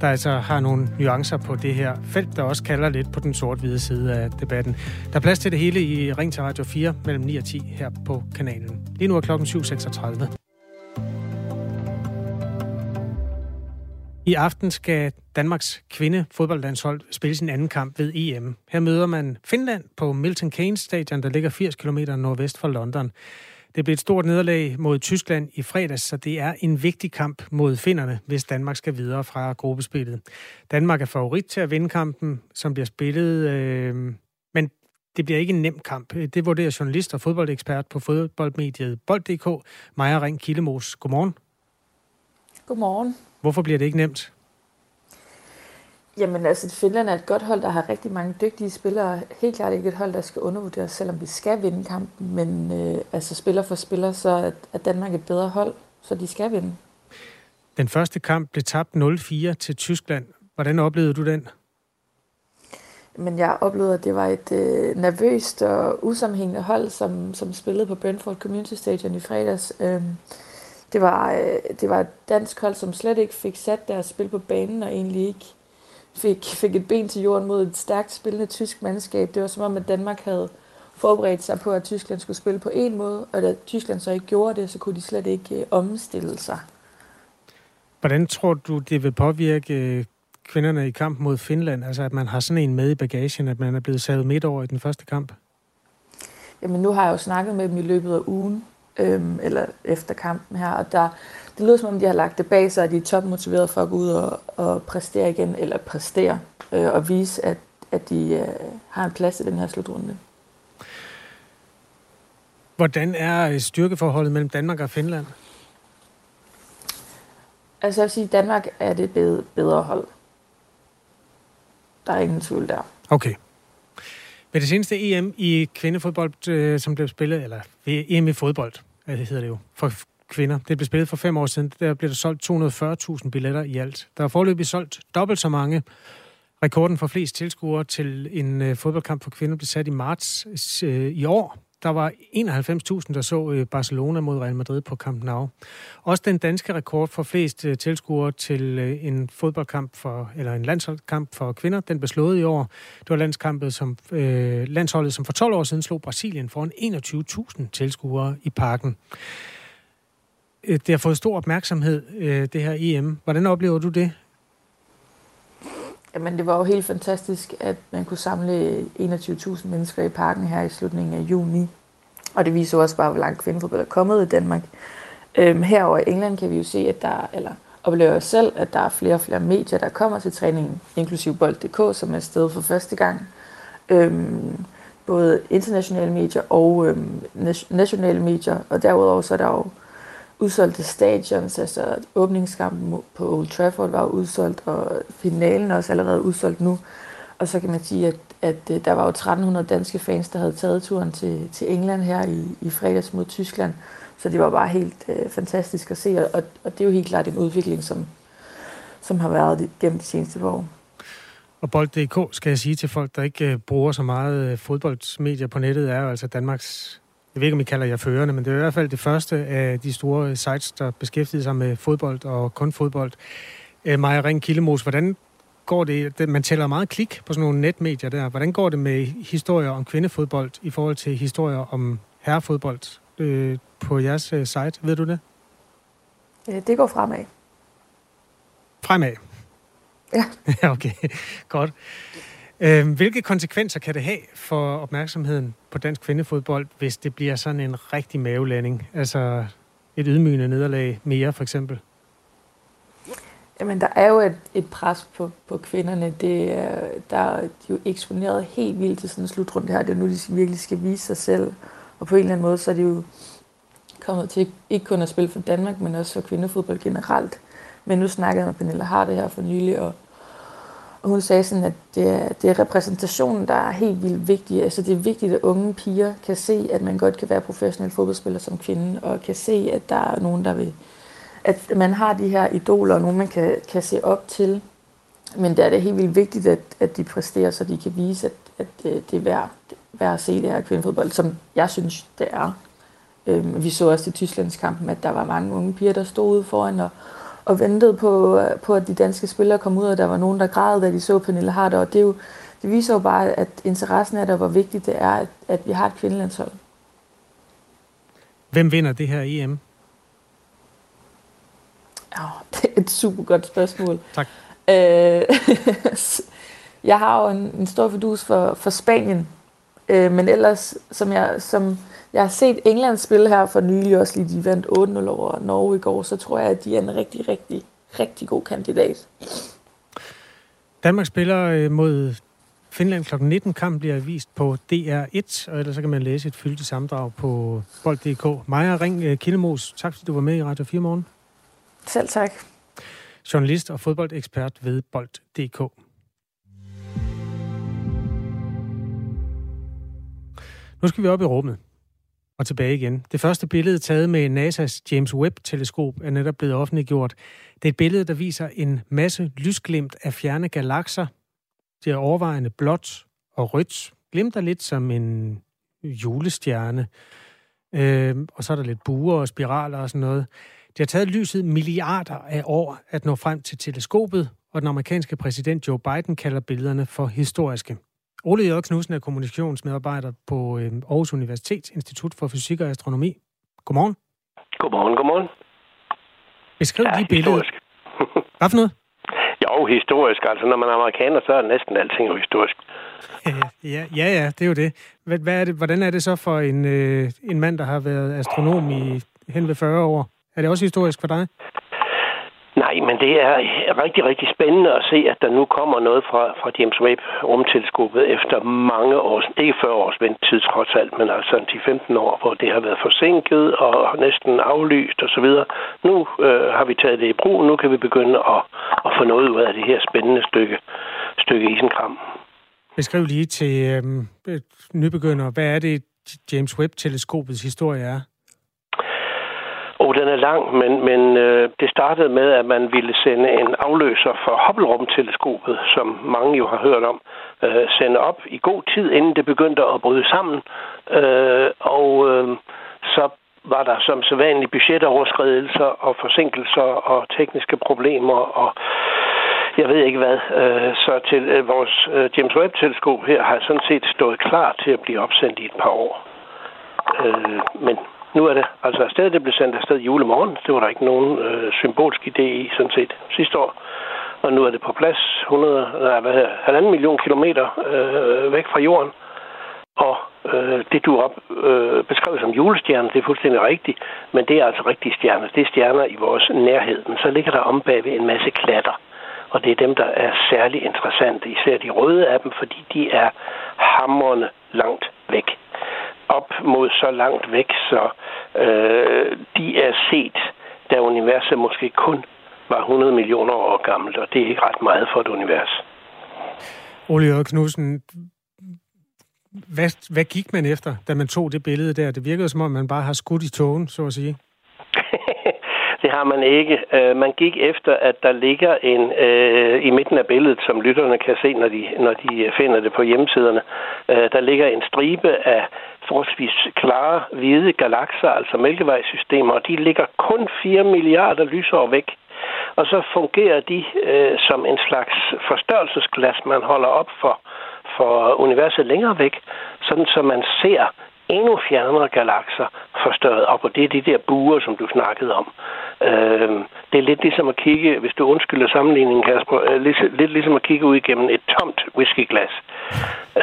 der altså har nogle nuancer på det her felt, der også kalder lidt på den sort-hvide side af debatten. Der er plads til det hele i Ring til Radio 4 mellem 9 og 10 her på kanalen. Lige nu er klokken 7.36. I aften skal Danmarks kvindefodboldlandshold spille sin anden kamp ved EM. Her møder man Finland på Milton Keynes stadion, der ligger 80 km nordvest for London. Det blev et stort nederlag mod Tyskland i fredags, så det er en vigtig kamp mod finnerne, hvis Danmark skal videre fra gruppespillet. Danmark er favorit til at vinde kampen, som bliver spillet, øh, men det bliver ikke en nem kamp. Det vurderer journalist og fodboldekspert på fodboldmediet Bold.dk, Maja Ring Killemos. Godmorgen. Godmorgen. Hvorfor bliver det ikke nemt? Jamen altså, Finland er et godt hold, der har rigtig mange dygtige spillere. Helt klart ikke et hold, der skal undervurderes, selvom vi skal vinde kampen. Men øh, altså, spiller for spiller, så er, er Danmark et bedre hold, så de skal vinde. Den første kamp blev tabt 0-4 til Tyskland. Hvordan oplevede du den? Men jeg oplevede, at det var et øh, nervøst og usammenhængende hold, som, som spillede på Brentford Community Stadium i fredags. Øh, det, var, øh, det var et dansk hold, som slet ikke fik sat deres spil på banen, og egentlig ikke fik, fik et ben til jorden mod et stærkt spillende tysk mandskab. Det var som om, at Danmark havde forberedt sig på, at Tyskland skulle spille på en måde, og da Tyskland så ikke gjorde det, så kunne de slet ikke øh, omstille sig. Hvordan tror du, det vil påvirke øh, kvinderne i kamp mod Finland? Altså, at man har sådan en med i bagagen, at man er blevet savet midt over i den første kamp? Jamen, nu har jeg jo snakket med dem i løbet af ugen, øhm, eller efter kampen her, og der, det lyder som om, de har lagt det bag sig, at de er topmotiveret for at gå ud og, og præstere igen, eller præstere, øh, og vise, at, at de øh, har en plads i den her slutrunde. Hvordan er styrkeforholdet mellem Danmark og Finland? Altså jeg vil sige, at Danmark er det bedre, bedre hold. Der er ingen tvivl der. Okay. Ved det seneste EM i kvindefodbold, øh, som blev spillet, eller EM i fodbold, det hedder det jo, for kvinder. Det blev spillet for fem år siden. Der blev der solgt 240.000 billetter i alt. Der er forløbig solgt dobbelt så mange. Rekorden for flest tilskuere til en øh, fodboldkamp for kvinder blev sat i marts øh, i år. Der var 91.000, der så øh, Barcelona mod Real Madrid på Camp Nou. Også den danske rekord for flest øh, tilskuere til øh, en fodboldkamp for, eller en landsholdskamp for kvinder, den blev slået i år. Det var landskampet, som, øh, landsholdet, som for 12 år siden slog Brasilien foran 21.000 tilskuere i parken. Øh, det har fået stor opmærksomhed, øh, det her EM. Hvordan oplever du det? Jamen, det var jo helt fantastisk, at man kunne samle 21.000 mennesker i parken her i slutningen af juni. Og det viser også bare, hvor langt kvindefodbold er kommet i Danmark. Øhm, herover i England kan vi jo se, at der, eller oplever jeg selv, at der er flere og flere medier, der kommer til træningen, inklusive Bold.dk, som er sted for første gang. Øhm, både internationale medier og øhm, nationale medier, og derudover så er der jo udsolgte stadions, altså åbningskampen på Old Trafford var udsolgt, og finalen er også allerede udsolgt nu. Og så kan man sige, at, at øh, der var jo 1300 danske fans, der havde taget turen til, til England her i, i fredags mod Tyskland. Så det var bare helt øh, fantastisk at se, og, og det er jo helt klart en udvikling, som, som har været gennem de seneste år. Og Bold.dk skal jeg sige til folk, der ikke øh, bruger så meget øh, fodboldsmedier på nettet, er jo altså Danmarks jeg ved ikke, om I kalder jer førende, men det er i hvert fald det første af de store sites, der beskæftiger sig med fodbold og kun fodbold. Øh, Maja Ring Killemos, hvordan går det, man tæller meget klik på sådan nogle netmedier der. Hvordan går det med historier om kvindefodbold i forhold til historier om herrefodbold øh, på jeres øh, site? Ved du det? Øh, det går fremad. Fremad? Ja. ja, [laughs] okay. Godt. Øh, hvilke konsekvenser kan det have for opmærksomheden på dansk kvindefodbold, hvis det bliver sådan en rigtig mavelanding? Altså et ydmygende nederlag mere, for eksempel? Jamen, der er jo et, et pres på, på kvinderne. Det er, der er jo eksponeret helt vildt til sådan en slutrunde her. Det er nu, de virkelig skal vise sig selv. Og på en eller anden måde, så er de jo kommet til ikke kun at spille for Danmark, men også for kvindefodbold generelt. Men nu snakkede jeg med Pernille Harde her for nylig, og hun sagde sådan, at det er, det er repræsentationen, der er helt vildt vigtig. Altså det er vigtigt, at unge piger kan se, at man godt kan være professionel fodboldspiller som kvinde, og kan se, at der er nogen, der vil at man har de her idoler, og nogen man kan, kan se op til. Men det er det helt vildt vigtigt, at, at de præsterer, så de kan vise, at, at det, det er værd, værd at se det her kvindefodbold, som jeg synes, det er. Øhm, vi så også i Tysklandskampen, at der var mange unge piger, der stod ude foran og, og ventede på, på, at de danske spillere kom ud, og der var nogen, der græd, da de så Pernille Harder. Og det, er jo, det viser jo bare, at interessen er der, hvor vigtigt det er, at, at vi har et kvindelandshold. Hvem vinder det her EM? Ja, [laughs] det er et super godt spørgsmål. Tak. Øh, [laughs] jeg har jo en, en stor fordus for, for Spanien, øh, men ellers, som jeg, som jeg har set England spille her for nylig, også lige de vandt 8-0 over Norge i går, så tror jeg, at de er en rigtig, rigtig, rigtig god kandidat. Danmark spiller øh, mod Finland kl. 19. Kampen bliver vist på DR1, og ellers så kan man læse et fyldigt sammendrag på bold.dk. Maja Ring øh, Kildemos, tak fordi du var med i Radio 4 morgen. Selv tak. Journalist og fodboldekspert ved Bold.dk. Nu skal vi op i rummet og tilbage igen. Det første billede taget med NASA's James Webb-teleskop er netop blevet offentliggjort. Det er et billede, der viser en masse lysglimt af fjerne galakser. Det er overvejende blåt og rødt. Glimter lidt som en julestjerne. Øh, og så er der lidt buer og spiraler og sådan noget. Det har taget lyset milliarder af år at nå frem til teleskopet, og den amerikanske præsident Joe Biden kalder billederne for historiske. Ole J. Knudsen er kommunikationsmedarbejder på øh, Aarhus Universitets Institut for Fysik og Astronomi. Godmorgen. Godmorgen, godmorgen. Beskriv ja, de billeder. [laughs] Hvad for noget? Jo, historisk. Altså, når man er amerikaner, så er næsten alting jo historisk. [laughs] ja, ja, ja, det er jo det. Hvad er det. Hvordan er det så for en, øh, en mand, der har været astronom i hen ved 40 år? Er det også historisk for dig? Nej, men det er rigtig, rigtig spændende at se, at der nu kommer noget fra, fra James Webb rumteleskopet efter mange år. ikke 40 års ventetid trods alt, men altså 10-15 år, hvor det har været forsinket og næsten aflyst osv. Nu øh, har vi taget det i brug, nu kan vi begynde at, at få noget ud af det her spændende stykke, stykke isenkram. Beskriv lige til øh, nybegynder, hvad er det, James Webb-teleskopets historie er? Oh, den er lang, men, men øh, det startede med, at man ville sende en afløser for Hubble-rumteleskopet, som mange jo har hørt om, øh, sende op i god tid, inden det begyndte at bryde sammen. Øh, og øh, så var der som sædvanligt budgetoverskridelser og forsinkelser og tekniske problemer og jeg ved ikke hvad. Øh, så til øh, vores øh, James Webb-teleskop her har sådan set stået klar til at blive opsendt i et par år. Øh, men nu er det altså afsted, det blev sendt afsted julemorgen. Det var der ikke nogen øh, symbolsk idé i, sådan set, sidste år. Og nu er det på plads 100, nej, hvad hedder, halvanden million kilometer øh, væk fra jorden. Og øh, det du op øh, beskrev som julestjerner, det er fuldstændig rigtigt, men det er altså rigtige stjerner. Det er stjerner i vores nærhed, men så ligger der om bagved en masse klatter. Og det er dem, der er særlig interessante, især de røde af dem, fordi de er hamrende langt væk op mod så langt væk, så øh, de er set, da universet måske kun var 100 millioner år gammelt, og det er ikke ret meget for et univers. Ole Jørgen Knudsen, hvad, hvad gik man efter, da man tog det billede der? Det virkede som om, man bare har skudt i togen, så at sige. [laughs] Det har man ikke. Øh, man gik efter, at der ligger en øh, i midten af billedet, som lytterne kan se, når de, når de finder det på hjemmesiderne. Øh, der ligger en stribe af forholdsvis klare, hvide galakser, altså mælkevejssystemer, og de ligger kun 4 milliarder lysår væk. Og så fungerer de øh, som en slags forstørrelsesglas, man holder op for, for universet længere væk, sådan så man ser endnu fjernere galakser forstørret op, og det er de der buer, som du snakkede om. Øh, det er lidt ligesom at kigge, hvis du undskylder sammenligningen, Kasper, øh, lidt, lidt ligesom at kigge ud igennem et tomt whiskyglas.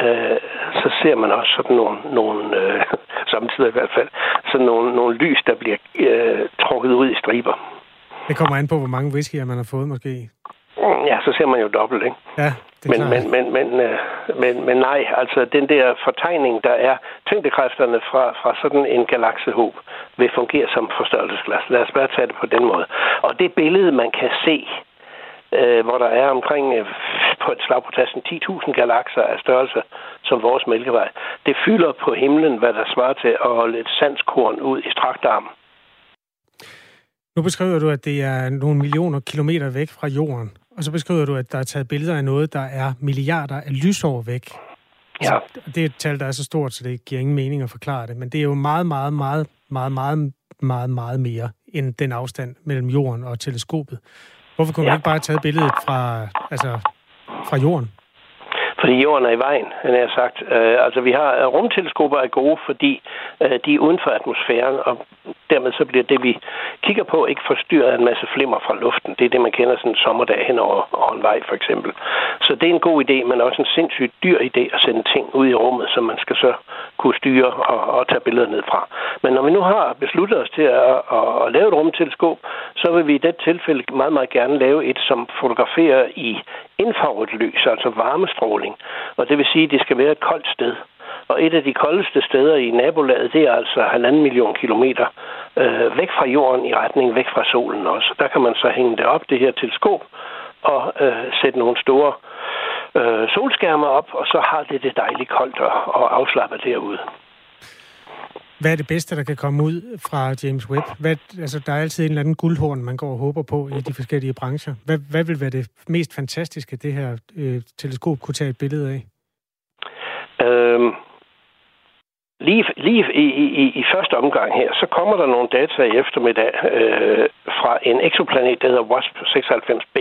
Øh, så ser man også sådan nogle, nogle øh, [laughs] samtidig i hvert fald, sådan nogle, nogle lys, der bliver øh, trukket ud i striber. Det kommer an på, hvor mange whiskyer man har fået måske. Ja, så ser man jo dobbelt, ikke? Ja, det er men, men, men, men, øh, men, men nej, altså den der fortegning, der er tyngdekræfterne fra, fra sådan en galaksehob, vil fungere som forstørrelsesglas. Lad os bare tage det på den måde. Og det billede, man kan se, øh, hvor der er omkring øh, på et slag på tassen 10.000 galakser af størrelse som vores mælkevej, det fylder på himlen, hvad der svarer til at holde et sandskorn ud i strakt arm. Nu beskriver du, at det er nogle millioner kilometer væk fra jorden. Og så beskriver du, at der er taget billeder af noget, der er milliarder af lysår væk. Ja. Det er et tal, der er så stort, så det giver ingen mening at forklare det. Men det er jo meget, meget, meget, meget, meget, meget, meget mere end den afstand mellem jorden og teleskopet. Hvorfor kunne man Ja. ikke bare have taget billedet fra, altså, fra jorden? Fordi jorden er i vejen, han har sagt. Øh, altså, vi har rumteleskoper er gode, fordi øh, de er uden for atmosfæren, og dermed så bliver det, vi kigger på, ikke forstyrret af en masse flimmer fra luften. Det er det, man kender sådan en sommerdag hen over, over en vej, for eksempel. Så det er en god idé, men også en sindssygt dyr idé at sende ting ud i rummet, som man skal så kunne styre og, og tage billeder ned fra. Men når vi nu har besluttet os til at, at, at lave et rumteleskop, så vil vi i det tilfælde meget, meget gerne lave et, som fotograferer i infrarødt lys, altså varmestråling. Og det vil sige, at det skal være et koldt sted. Og et af de koldeste steder i nabolaget, det er altså halvanden million kilometer øh, væk fra jorden i retning væk fra solen også. Der kan man så hænge det op, det her teleskop, og øh, sætte nogle store øh, solskærme op, og så har det det dejligt koldt og, og afslappet derude. Hvad er det bedste, der kan komme ud fra James Webb? Hvad, altså, der er altid en eller anden guldhorn, man går og håber på i de forskellige brancher. Hvad, hvad vil være det mest fantastiske, det her øh, teleskop kunne tage et billede af? Øhm, lige lige i, i, i første omgang her, så kommer der nogle data i eftermiddag øh, fra en exoplanet, der hedder WASP 96b.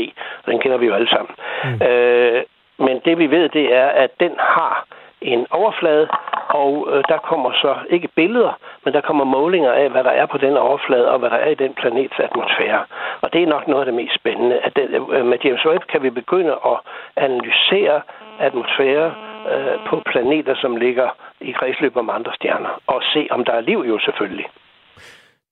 Den kender vi jo alle sammen. Mm. Øh, men det vi ved, det er, at den har en overflade, og øh, der kommer så ikke billeder, men der kommer målinger af, hvad der er på den overflade, og hvad der er i den planets atmosfære. Og det er nok noget af det mest spændende. At det, øh, med James Webb kan vi begynde at analysere atmosfære øh, på planeter, som ligger i kredsløb om andre stjerner, og se, om der er liv jo selvfølgelig.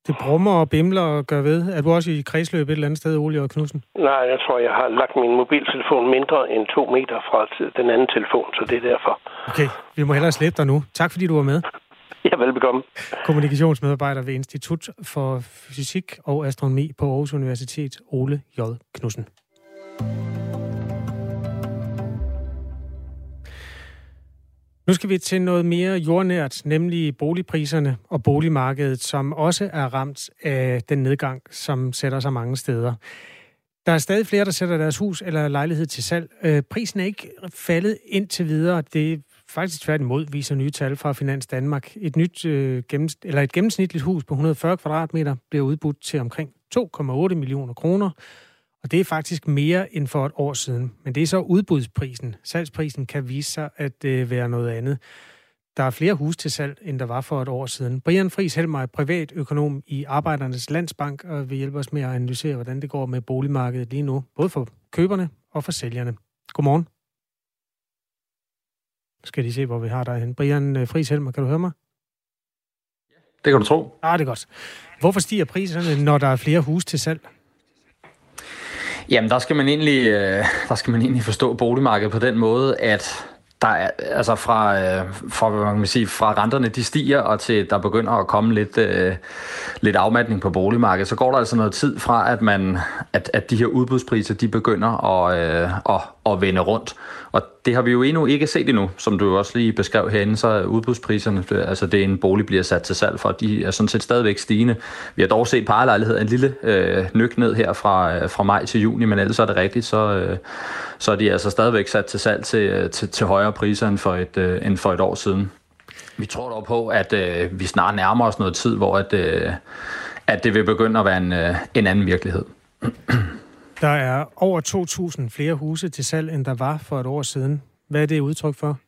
Det brummer og bimler og gør ved. Er du også i kredsløb et eller andet sted, Ole og Knudsen? Nej, jeg tror, jeg har lagt min mobiltelefon mindre end to meter fra den anden telefon, så det er derfor. Okay, vi må hellere slippe dig nu. Tak fordi du var med. Ja, velbekomme. Kommunikationsmedarbejder ved Institut for Fysik og Astronomi på Aarhus Universitet, Ole J. Knudsen. Nu skal vi til noget mere jordnært, nemlig boligpriserne og boligmarkedet, som også er ramt af den nedgang, som sætter sig mange steder. Der er stadig flere, der sætter deres hus eller lejlighed til salg. Øh, prisen er ikke faldet indtil videre. Det er faktisk tværtimod, viser nye tal fra Finans Danmark. Et, nyt, øh, gennems- eller et gennemsnitligt hus på 140 kvadratmeter bliver udbudt til omkring 2,8 millioner kroner. Og det er faktisk mere end for et år siden. Men det er så udbudsprisen. Salgsprisen kan vise sig at øh, være noget andet. Der er flere hus til salg, end der var for et år siden. Brian Friis Helmer er privatøkonom i Arbejdernes Landsbank og vil hjælpe os med at analysere, hvordan det går med boligmarkedet lige nu, både for køberne og for sælgerne. Godmorgen. Nu skal de se, hvor vi har dig hen. Brian øh, Friis Helmer, kan du høre mig? Det kan du tro. Ah, det er godt. Hvorfor stiger priserne, når der er flere hus til salg? Jamen, der skal man egentlig, øh, [laughs] der skal man egentlig forstå boligmarkedet på den måde, at der er, altså fra, øh, fra, hvad man kan sige, fra renterne de stiger, og til der begynder at komme lidt, øh, lidt afmatning på boligmarkedet, så går der altså noget tid fra, at, man, at, at de her udbudspriser, de begynder at, øh, at, at vende rundt. Og det har vi jo endnu ikke set endnu, som du også lige beskrev herinde, så er udbudspriserne, altså det en bolig bliver sat til salg for, de er sådan set stadigvæk stigende. Vi har dog set parlejligheder en lille øh, nyk ned her fra, øh, fra maj til juni, men ellers er det rigtigt, så, øh, så er de altså stadigvæk sat til salg til, øh, til, til højere priser end for et, øh, end for et år siden. Vi tror dog på, at øh, vi snart nærmer os noget tid, hvor at, øh, at det vil begynde at være en, øh, en anden virkelighed. Der er over 2.000 flere huse til salg, end der var for et år siden. Hvad er det udtryk for?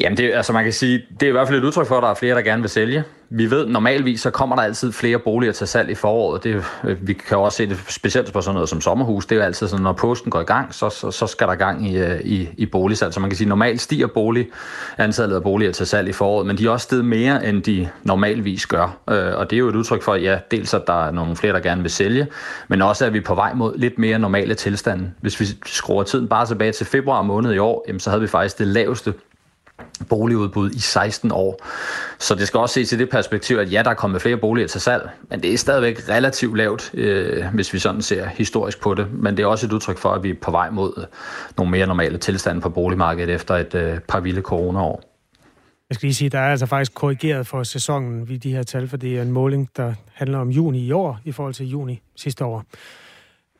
Jamen, det, altså man kan sige, det er i hvert fald et udtryk for, at der er flere, der gerne vil sælge. Vi ved, normalvis så kommer der altid flere boliger til salg i foråret. Det, øh, vi kan også se det specielt på sådan noget som sommerhus. Det er jo altid sådan, når posten går i gang, så, så, så skal der gang i, øh, i, i boligsalg. Så man kan sige, normalt stiger bolig, antallet af boliger til salg i foråret, men de er også steget mere, end de normalvis gør. Øh, og det er jo et udtryk for, ja, dels at der er nogle flere, der gerne vil sælge, men også at vi er på vej mod lidt mere normale tilstande. Hvis vi skruer tiden bare tilbage til februar måned i år, så havde vi faktisk det laveste boligudbud i 16 år. Så det skal også ses i det perspektiv, at ja, der er kommet flere boliger til salg, men det er stadigvæk relativt lavt, øh, hvis vi sådan ser historisk på det. Men det er også et udtryk for, at vi er på vej mod nogle mere normale tilstande på boligmarkedet efter et øh, par vilde coronaår. Jeg skal lige sige, at der er altså faktisk korrigeret for sæsonen ved de her tal, for det er en måling, der handler om juni i år i forhold til juni sidste år.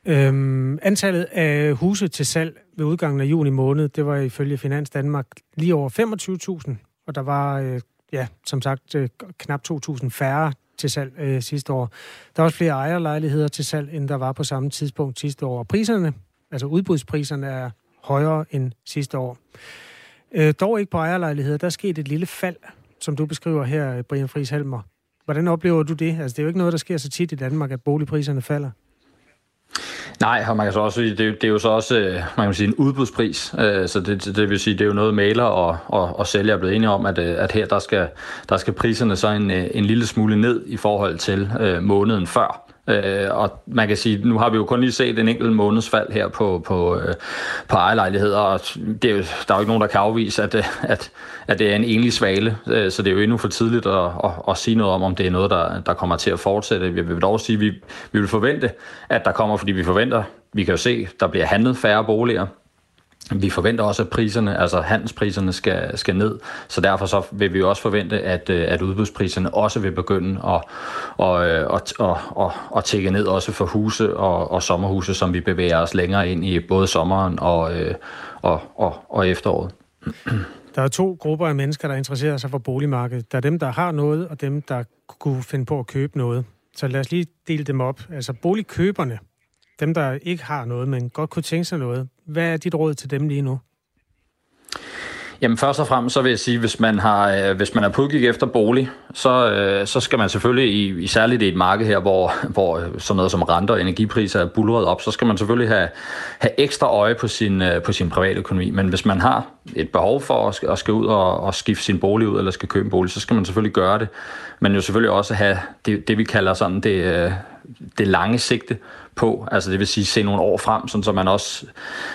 Øhm, antallet af huse til salg ved udgangen af juni måned, det var ifølge Finans Danmark lige over 25.000, og der var, øh, ja, som sagt, øh, knap 2.000 færre til salg øh, sidste år. Der var også flere ejerlejligheder til salg, end der var på samme tidspunkt sidste år. Og priserne, altså udbudspriserne, er højere end sidste år. Øh, dog ikke på ejerlejligheder. Der skete et lille fald, som du beskriver her, Brian Friis Helmer. Hvordan oplever du det? Altså, det er jo ikke noget, der sker så tit i Danmark, at boligpriserne falder. Nej, og man kan så også det, det er jo så også øh, man kan sige, en udbudspris, øh, så det, det vil sige, det er jo noget, maler og, og, og sælger er blevet enige om, at, øh, at her der skal, der skal priserne så en, en lille smule ned i forhold til øh, måneden før. Øh, og man kan sige, nu har vi jo kun lige set en enkelt måneds fald her på, på, øh, på ejerlejligheder, og det er jo, der er jo ikke nogen, der kan afvise, at, øh, at, at det er en enlig svale, øh, så det er jo endnu for tidligt at, at, at sige noget om, om det er noget, der, der kommer til at fortsætte. Vi vil dog sige, at vi, vi vil forvente, at der kommer, fordi vi forventer, vi kan jo se, der bliver handlet færre boliger, vi forventer også, at priserne, altså handelspriserne skal, skal ned, så derfor så vil vi også forvente, at, øh, at udbudspriserne også vil begynde at, at, øh, at, at, at, at tække ned også for huse og, og sommerhuse, som vi bevæger os længere ind i både sommeren og, øh, og, og, og efteråret. Der er to grupper af mennesker, der interesserer sig for boligmarkedet. Der er dem, der har noget, og dem, der kunne finde på at købe noget. Så lad os lige dele dem op. Altså boligkøberne, dem, der ikke har noget, men godt kunne tænke sig noget. Hvad er dit råd til dem lige nu? Jamen først og fremmest så vil jeg sige, hvis man har, øh, hvis man er på efter bolig, så, øh, så skal man selvfølgelig, i, i særligt i et marked her, hvor, hvor øh, sådan noget som renter og energipriser er bulret op, så skal man selvfølgelig have, have ekstra øje på sin, på sin private økonomi. Men hvis man har et behov for at, at skal ud og, og skifte sin bolig ud, eller skal købe en bolig, så skal man selvfølgelig gøre det. Men jo selvfølgelig også have det, det vi kalder sådan det, det lange sigte på. Altså det vil sige se nogle år frem, sådan så man også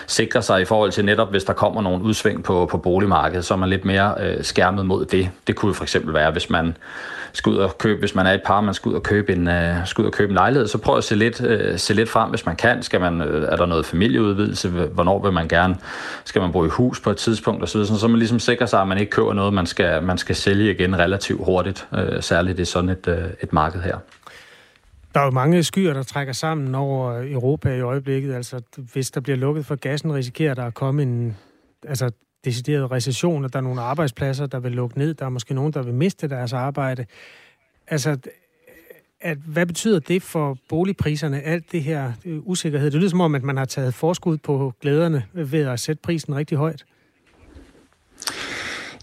sikrer sig i forhold til netop, hvis der kommer nogle udsving på, på boligmarkedet, så er man lidt mere øh, skærmet mod det. Det kunne for eksempel være, hvis man skal ud og købe, hvis man er et par, man skal ud og købe en, øh, skal ud og købe en lejlighed, så prøv at se lidt, øh, se lidt frem, hvis man kan. Skal man, øh, er der noget familieudvidelse? Hvornår vil man gerne? Skal man bo i hus på et tidspunkt? Og så, videre, så man ligesom sikrer sig, at man ikke køber noget, man skal, man skal sælge igen relativt hurtigt, øh, særligt i sådan et, øh, et marked her. Der er jo mange skyer, der trækker sammen over Europa i øjeblikket. Altså, hvis der bliver lukket for gassen, risikerer der at komme en altså, decideret recession, og der er nogle arbejdspladser, der vil lukke ned. Der er måske nogen, der vil miste deres arbejde. Altså, at, hvad betyder det for boligpriserne, alt det her øh, usikkerhed? Det lyder som om, at man har taget forskud på glæderne ved at sætte prisen rigtig højt.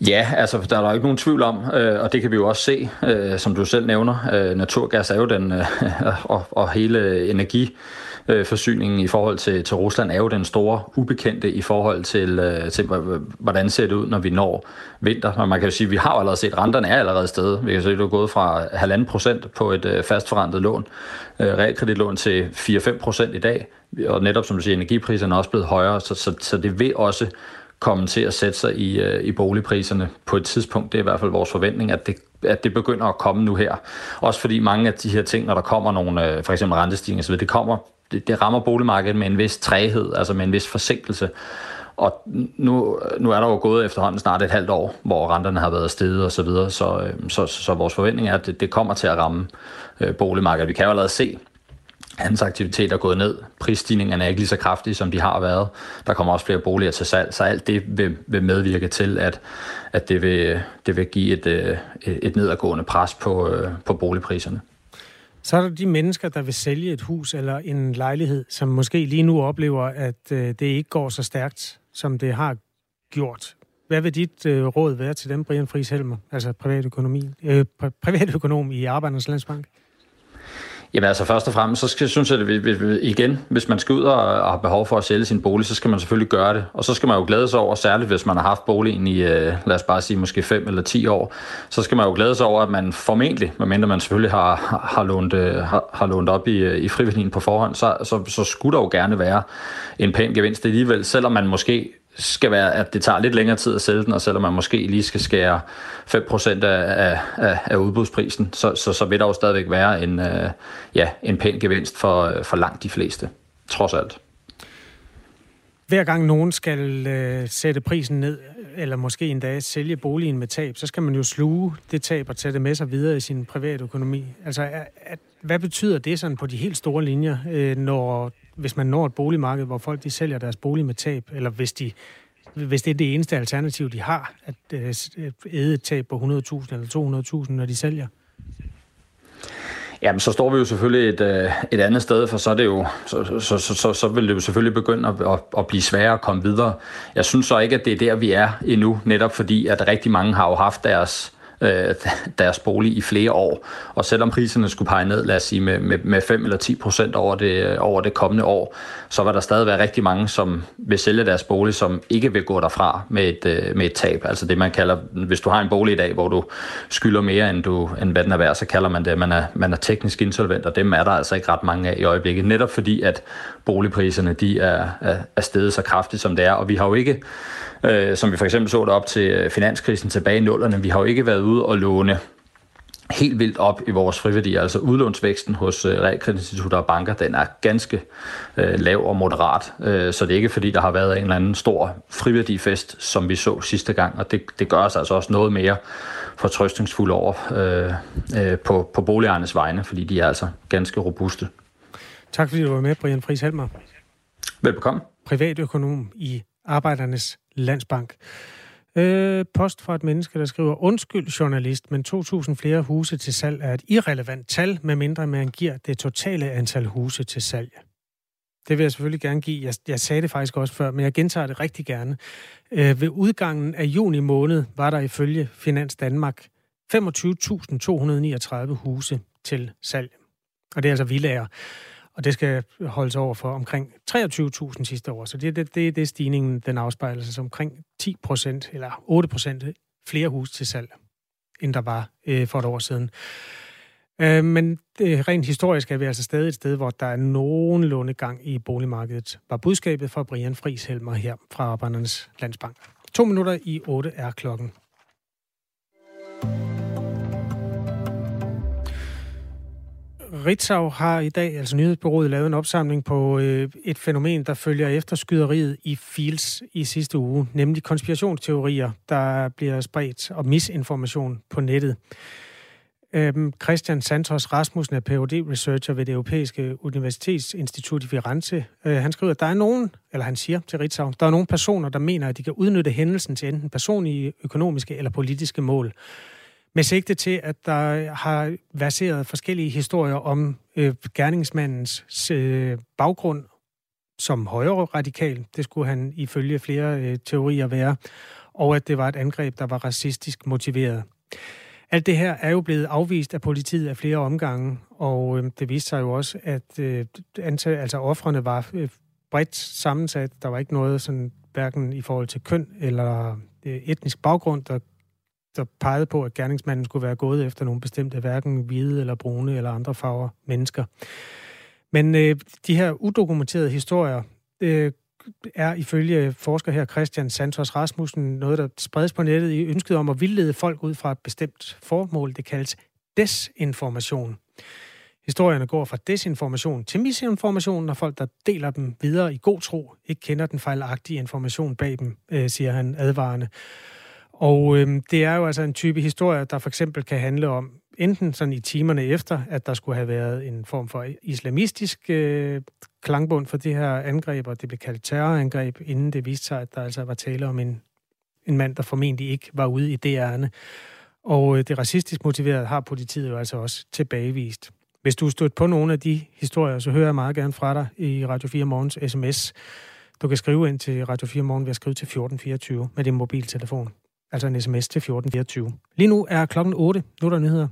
Ja, altså der er der ikke nogen tvivl om, øh, og det kan vi jo også se, øh, som du selv nævner. Øh, naturgas er jo den, øh, [laughs] og, og hele energiforsyningen i forhold til, til Rusland er jo den store ubekendte i forhold til, øh, til hvordan ser det ud, når vi når vinter. Og man kan jo sige, at vi har jo allerede set, renterne er allerede sted. Vi kan se, at det er gået fra 1,5 procent på et øh, fastforrentet lån, øh, realkreditlån til 4-5 procent i dag. Og netop som du siger, energipriserne er også blevet højere, så, så, så det vil også komme til at sætte sig i, øh, i boligpriserne på et tidspunkt. Det er i hvert fald vores forventning, at det, at det begynder at komme nu her. Også fordi mange af de her ting, når der kommer nogle, øh, for eksempel rentestigninger osv., det kommer det, det rammer boligmarkedet med en vis træhed, altså med en vis forsinkelse. Og nu, nu er der jo gået efterhånden snart et halvt år, hvor renterne har været steget og så videre, så, så, så, så vores forventning er, at det, det kommer til at ramme øh, boligmarkedet. Vi kan jo allerede se, Hans aktivitet er gået ned. Prisstigningerne er ikke lige så kraftige, som de har været. Der kommer også flere boliger til salg, så alt det vil, vil medvirke til, at, at det, vil, det vil give et, øh, et nedadgående pres på, øh, på boligpriserne. Så er der de mennesker, der vil sælge et hus eller en lejlighed, som måske lige nu oplever, at øh, det ikke går så stærkt, som det har gjort. Hvad vil dit øh, råd være til dem, Brian Friis Helmer, altså privatøkonomi, øh, privatøkonom i Arbejdernes Landsbank? Jamen altså først og fremmest, så skal, synes jeg, at vi, vi, igen, hvis man skal ud og, og har behov for at sælge sin bolig, så skal man selvfølgelig gøre det. Og så skal man jo glæde sig over, særligt hvis man har haft boligen i, øh, lad os bare sige, måske 5 eller 10 år, så skal man jo glæde sig over, at man formentlig, medmindre man selvfølgelig har, har, lånt, øh, har, har lånt op i, øh, i frivilligheden på forhånd, så, så, så skulle der jo gerne være en pæn gevinst alligevel, selvom man måske skal være, at det tager lidt længere tid at sælge den, og selvom man måske lige skal skære 5% af, af, af udbudsprisen, så, så, så vil der jo stadigvæk være en, øh, ja, en pæn gevinst for, øh, for langt de fleste, trods alt. Hver gang nogen skal øh, sætte prisen ned, eller måske endda sælge boligen med tab, så skal man jo sluge det tab og tage det med sig videre i sin private økonomi. Altså, at, hvad betyder det sådan på de helt store linjer, øh, når hvis man når et boligmarked, hvor folk de sælger deres bolig med tab, eller hvis, de, hvis det er det eneste alternativ, de har, at øh, øh, æde et tab på 100.000 eller 200.000, når de sælger? Jamen, så står vi jo selvfølgelig et, øh, et andet sted, for så, er det jo, så, så, så, så, så vil det jo selvfølgelig begynde at, at, at blive sværere at komme videre. Jeg synes så ikke, at det er der, vi er endnu, netop fordi, at rigtig mange har jo haft deres øh, deres bolig i flere år. Og selvom priserne skulle pege ned, lad os sige, med, med, med 5 eller 10 procent over det, øh, over det kommende år, så var der stadig være rigtig mange, som vil sælge deres bolig, som ikke vil gå derfra med et, øh, med et tab. Altså det, man kalder, hvis du har en bolig i dag, hvor du skylder mere, end, du, end hvad den er værd, så kalder man det, at man er, man er teknisk insolvent, og dem er der altså ikke ret mange af i øjeblikket. Netop fordi, at boligpriserne de er, er, er steget så kraftigt, som det er, og vi har jo ikke øh, som vi for eksempel så det op til øh, finanskrisen tilbage i nullerne. Vi har jo ikke været ude og låne helt vildt op i vores friværdier. Altså udlånsvæksten hos øh, realkreditinstitutter og banker, den er ganske øh, lav og moderat. Øh, så det er ikke fordi, der har været en eller anden stor friværdifest, som vi så sidste gang. Og det, det gør os altså også noget mere fortrøstningsfulde over øh, øh, på, på boligejernes vegne, fordi de er altså ganske robuste. Tak fordi du var med, Brian Friis Helmer. Velbekomme. Privatøkonom i Arbejdernes Landsbank. Øh, post fra et menneske, der skriver, undskyld journalist, men 2.000 flere huse til salg er et irrelevant tal, medmindre man giver det totale antal huse til salg. Det vil jeg selvfølgelig gerne give. Jeg, jeg sagde det faktisk også før, men jeg gentager det rigtig gerne. Øh, ved udgangen af juni måned var der ifølge Finans Danmark 25.239 huse til salg. Og det er altså villager og det skal holdes over for omkring 23.000 sidste år. Så det, det, det, det er stigningen, den afspejler sig omkring 10 procent eller 8 procent flere hus til salg, end der var øh, for et år siden. Øh, men det, rent historisk er vi altså stadig et sted, hvor der er nogenlunde gang i boligmarkedet, var budskabet fra Brian Friis Helmer her fra Arbejdernes Landsbank. To minutter i otte er klokken. Ritzau har i dag, altså nyhedsbyrået, lavet en opsamling på øh, et fænomen, der følger efter skyderiet i Fields i sidste uge, nemlig konspirationsteorier, der bliver spredt, og misinformation på nettet. Øhm, Christian Santos Rasmussen er phd researcher ved det Europæiske Universitetsinstitut i Firenze. Øh, han skriver, at der er nogen, eller han siger til Ritzau, der er nogle personer, der mener, at de kan udnytte hændelsen til enten personlige, økonomiske eller politiske mål med sigte til, at der har verseret forskellige historier om øh, gerningsmandens øh, baggrund som højere radikal. Det skulle han ifølge flere øh, teorier være. Og at det var et angreb, der var racistisk motiveret. Alt det her er jo blevet afvist af politiet af flere omgange, og øh, det viste sig jo også, at øh, antal, altså offrene var øh, bredt sammensat. Der var ikke noget sådan, hverken i forhold til køn eller øh, etnisk baggrund, der der pegede på, at gerningsmanden skulle være gået efter nogle bestemte, hverken hvide eller brune eller andre farver mennesker. Men øh, de her udokumenterede historier øh, er ifølge forsker her Christian Santos Rasmussen noget, der spredes på nettet i ønsket om at vildlede folk ud fra et bestemt formål. Det kaldes desinformation. Historierne går fra desinformation til misinformation, når folk, der deler dem videre i god tro, ikke kender den fejlagtige information bag dem, øh, siger han advarende. Og øh, det er jo altså en type historie, der for eksempel kan handle om enten sådan i timerne efter, at der skulle have været en form for islamistisk øh, klangbund for det her angreb, og det blev kaldt terrorangreb, inden det viste sig, at der altså var tale om en, en mand, der formentlig ikke var ude i det ærne. Og øh, det racistisk motiveret har politiet jo altså også tilbagevist. Hvis du er stødt på nogle af de historier, så hører jeg meget gerne fra dig i Radio 4 Morgens sms. Du kan skrive ind til Radio 4 Morgen ved at skrive til 1424 med din mobiltelefon. Altså en sms til 1424. Lige nu er klokken 8. Nu er der nyheder.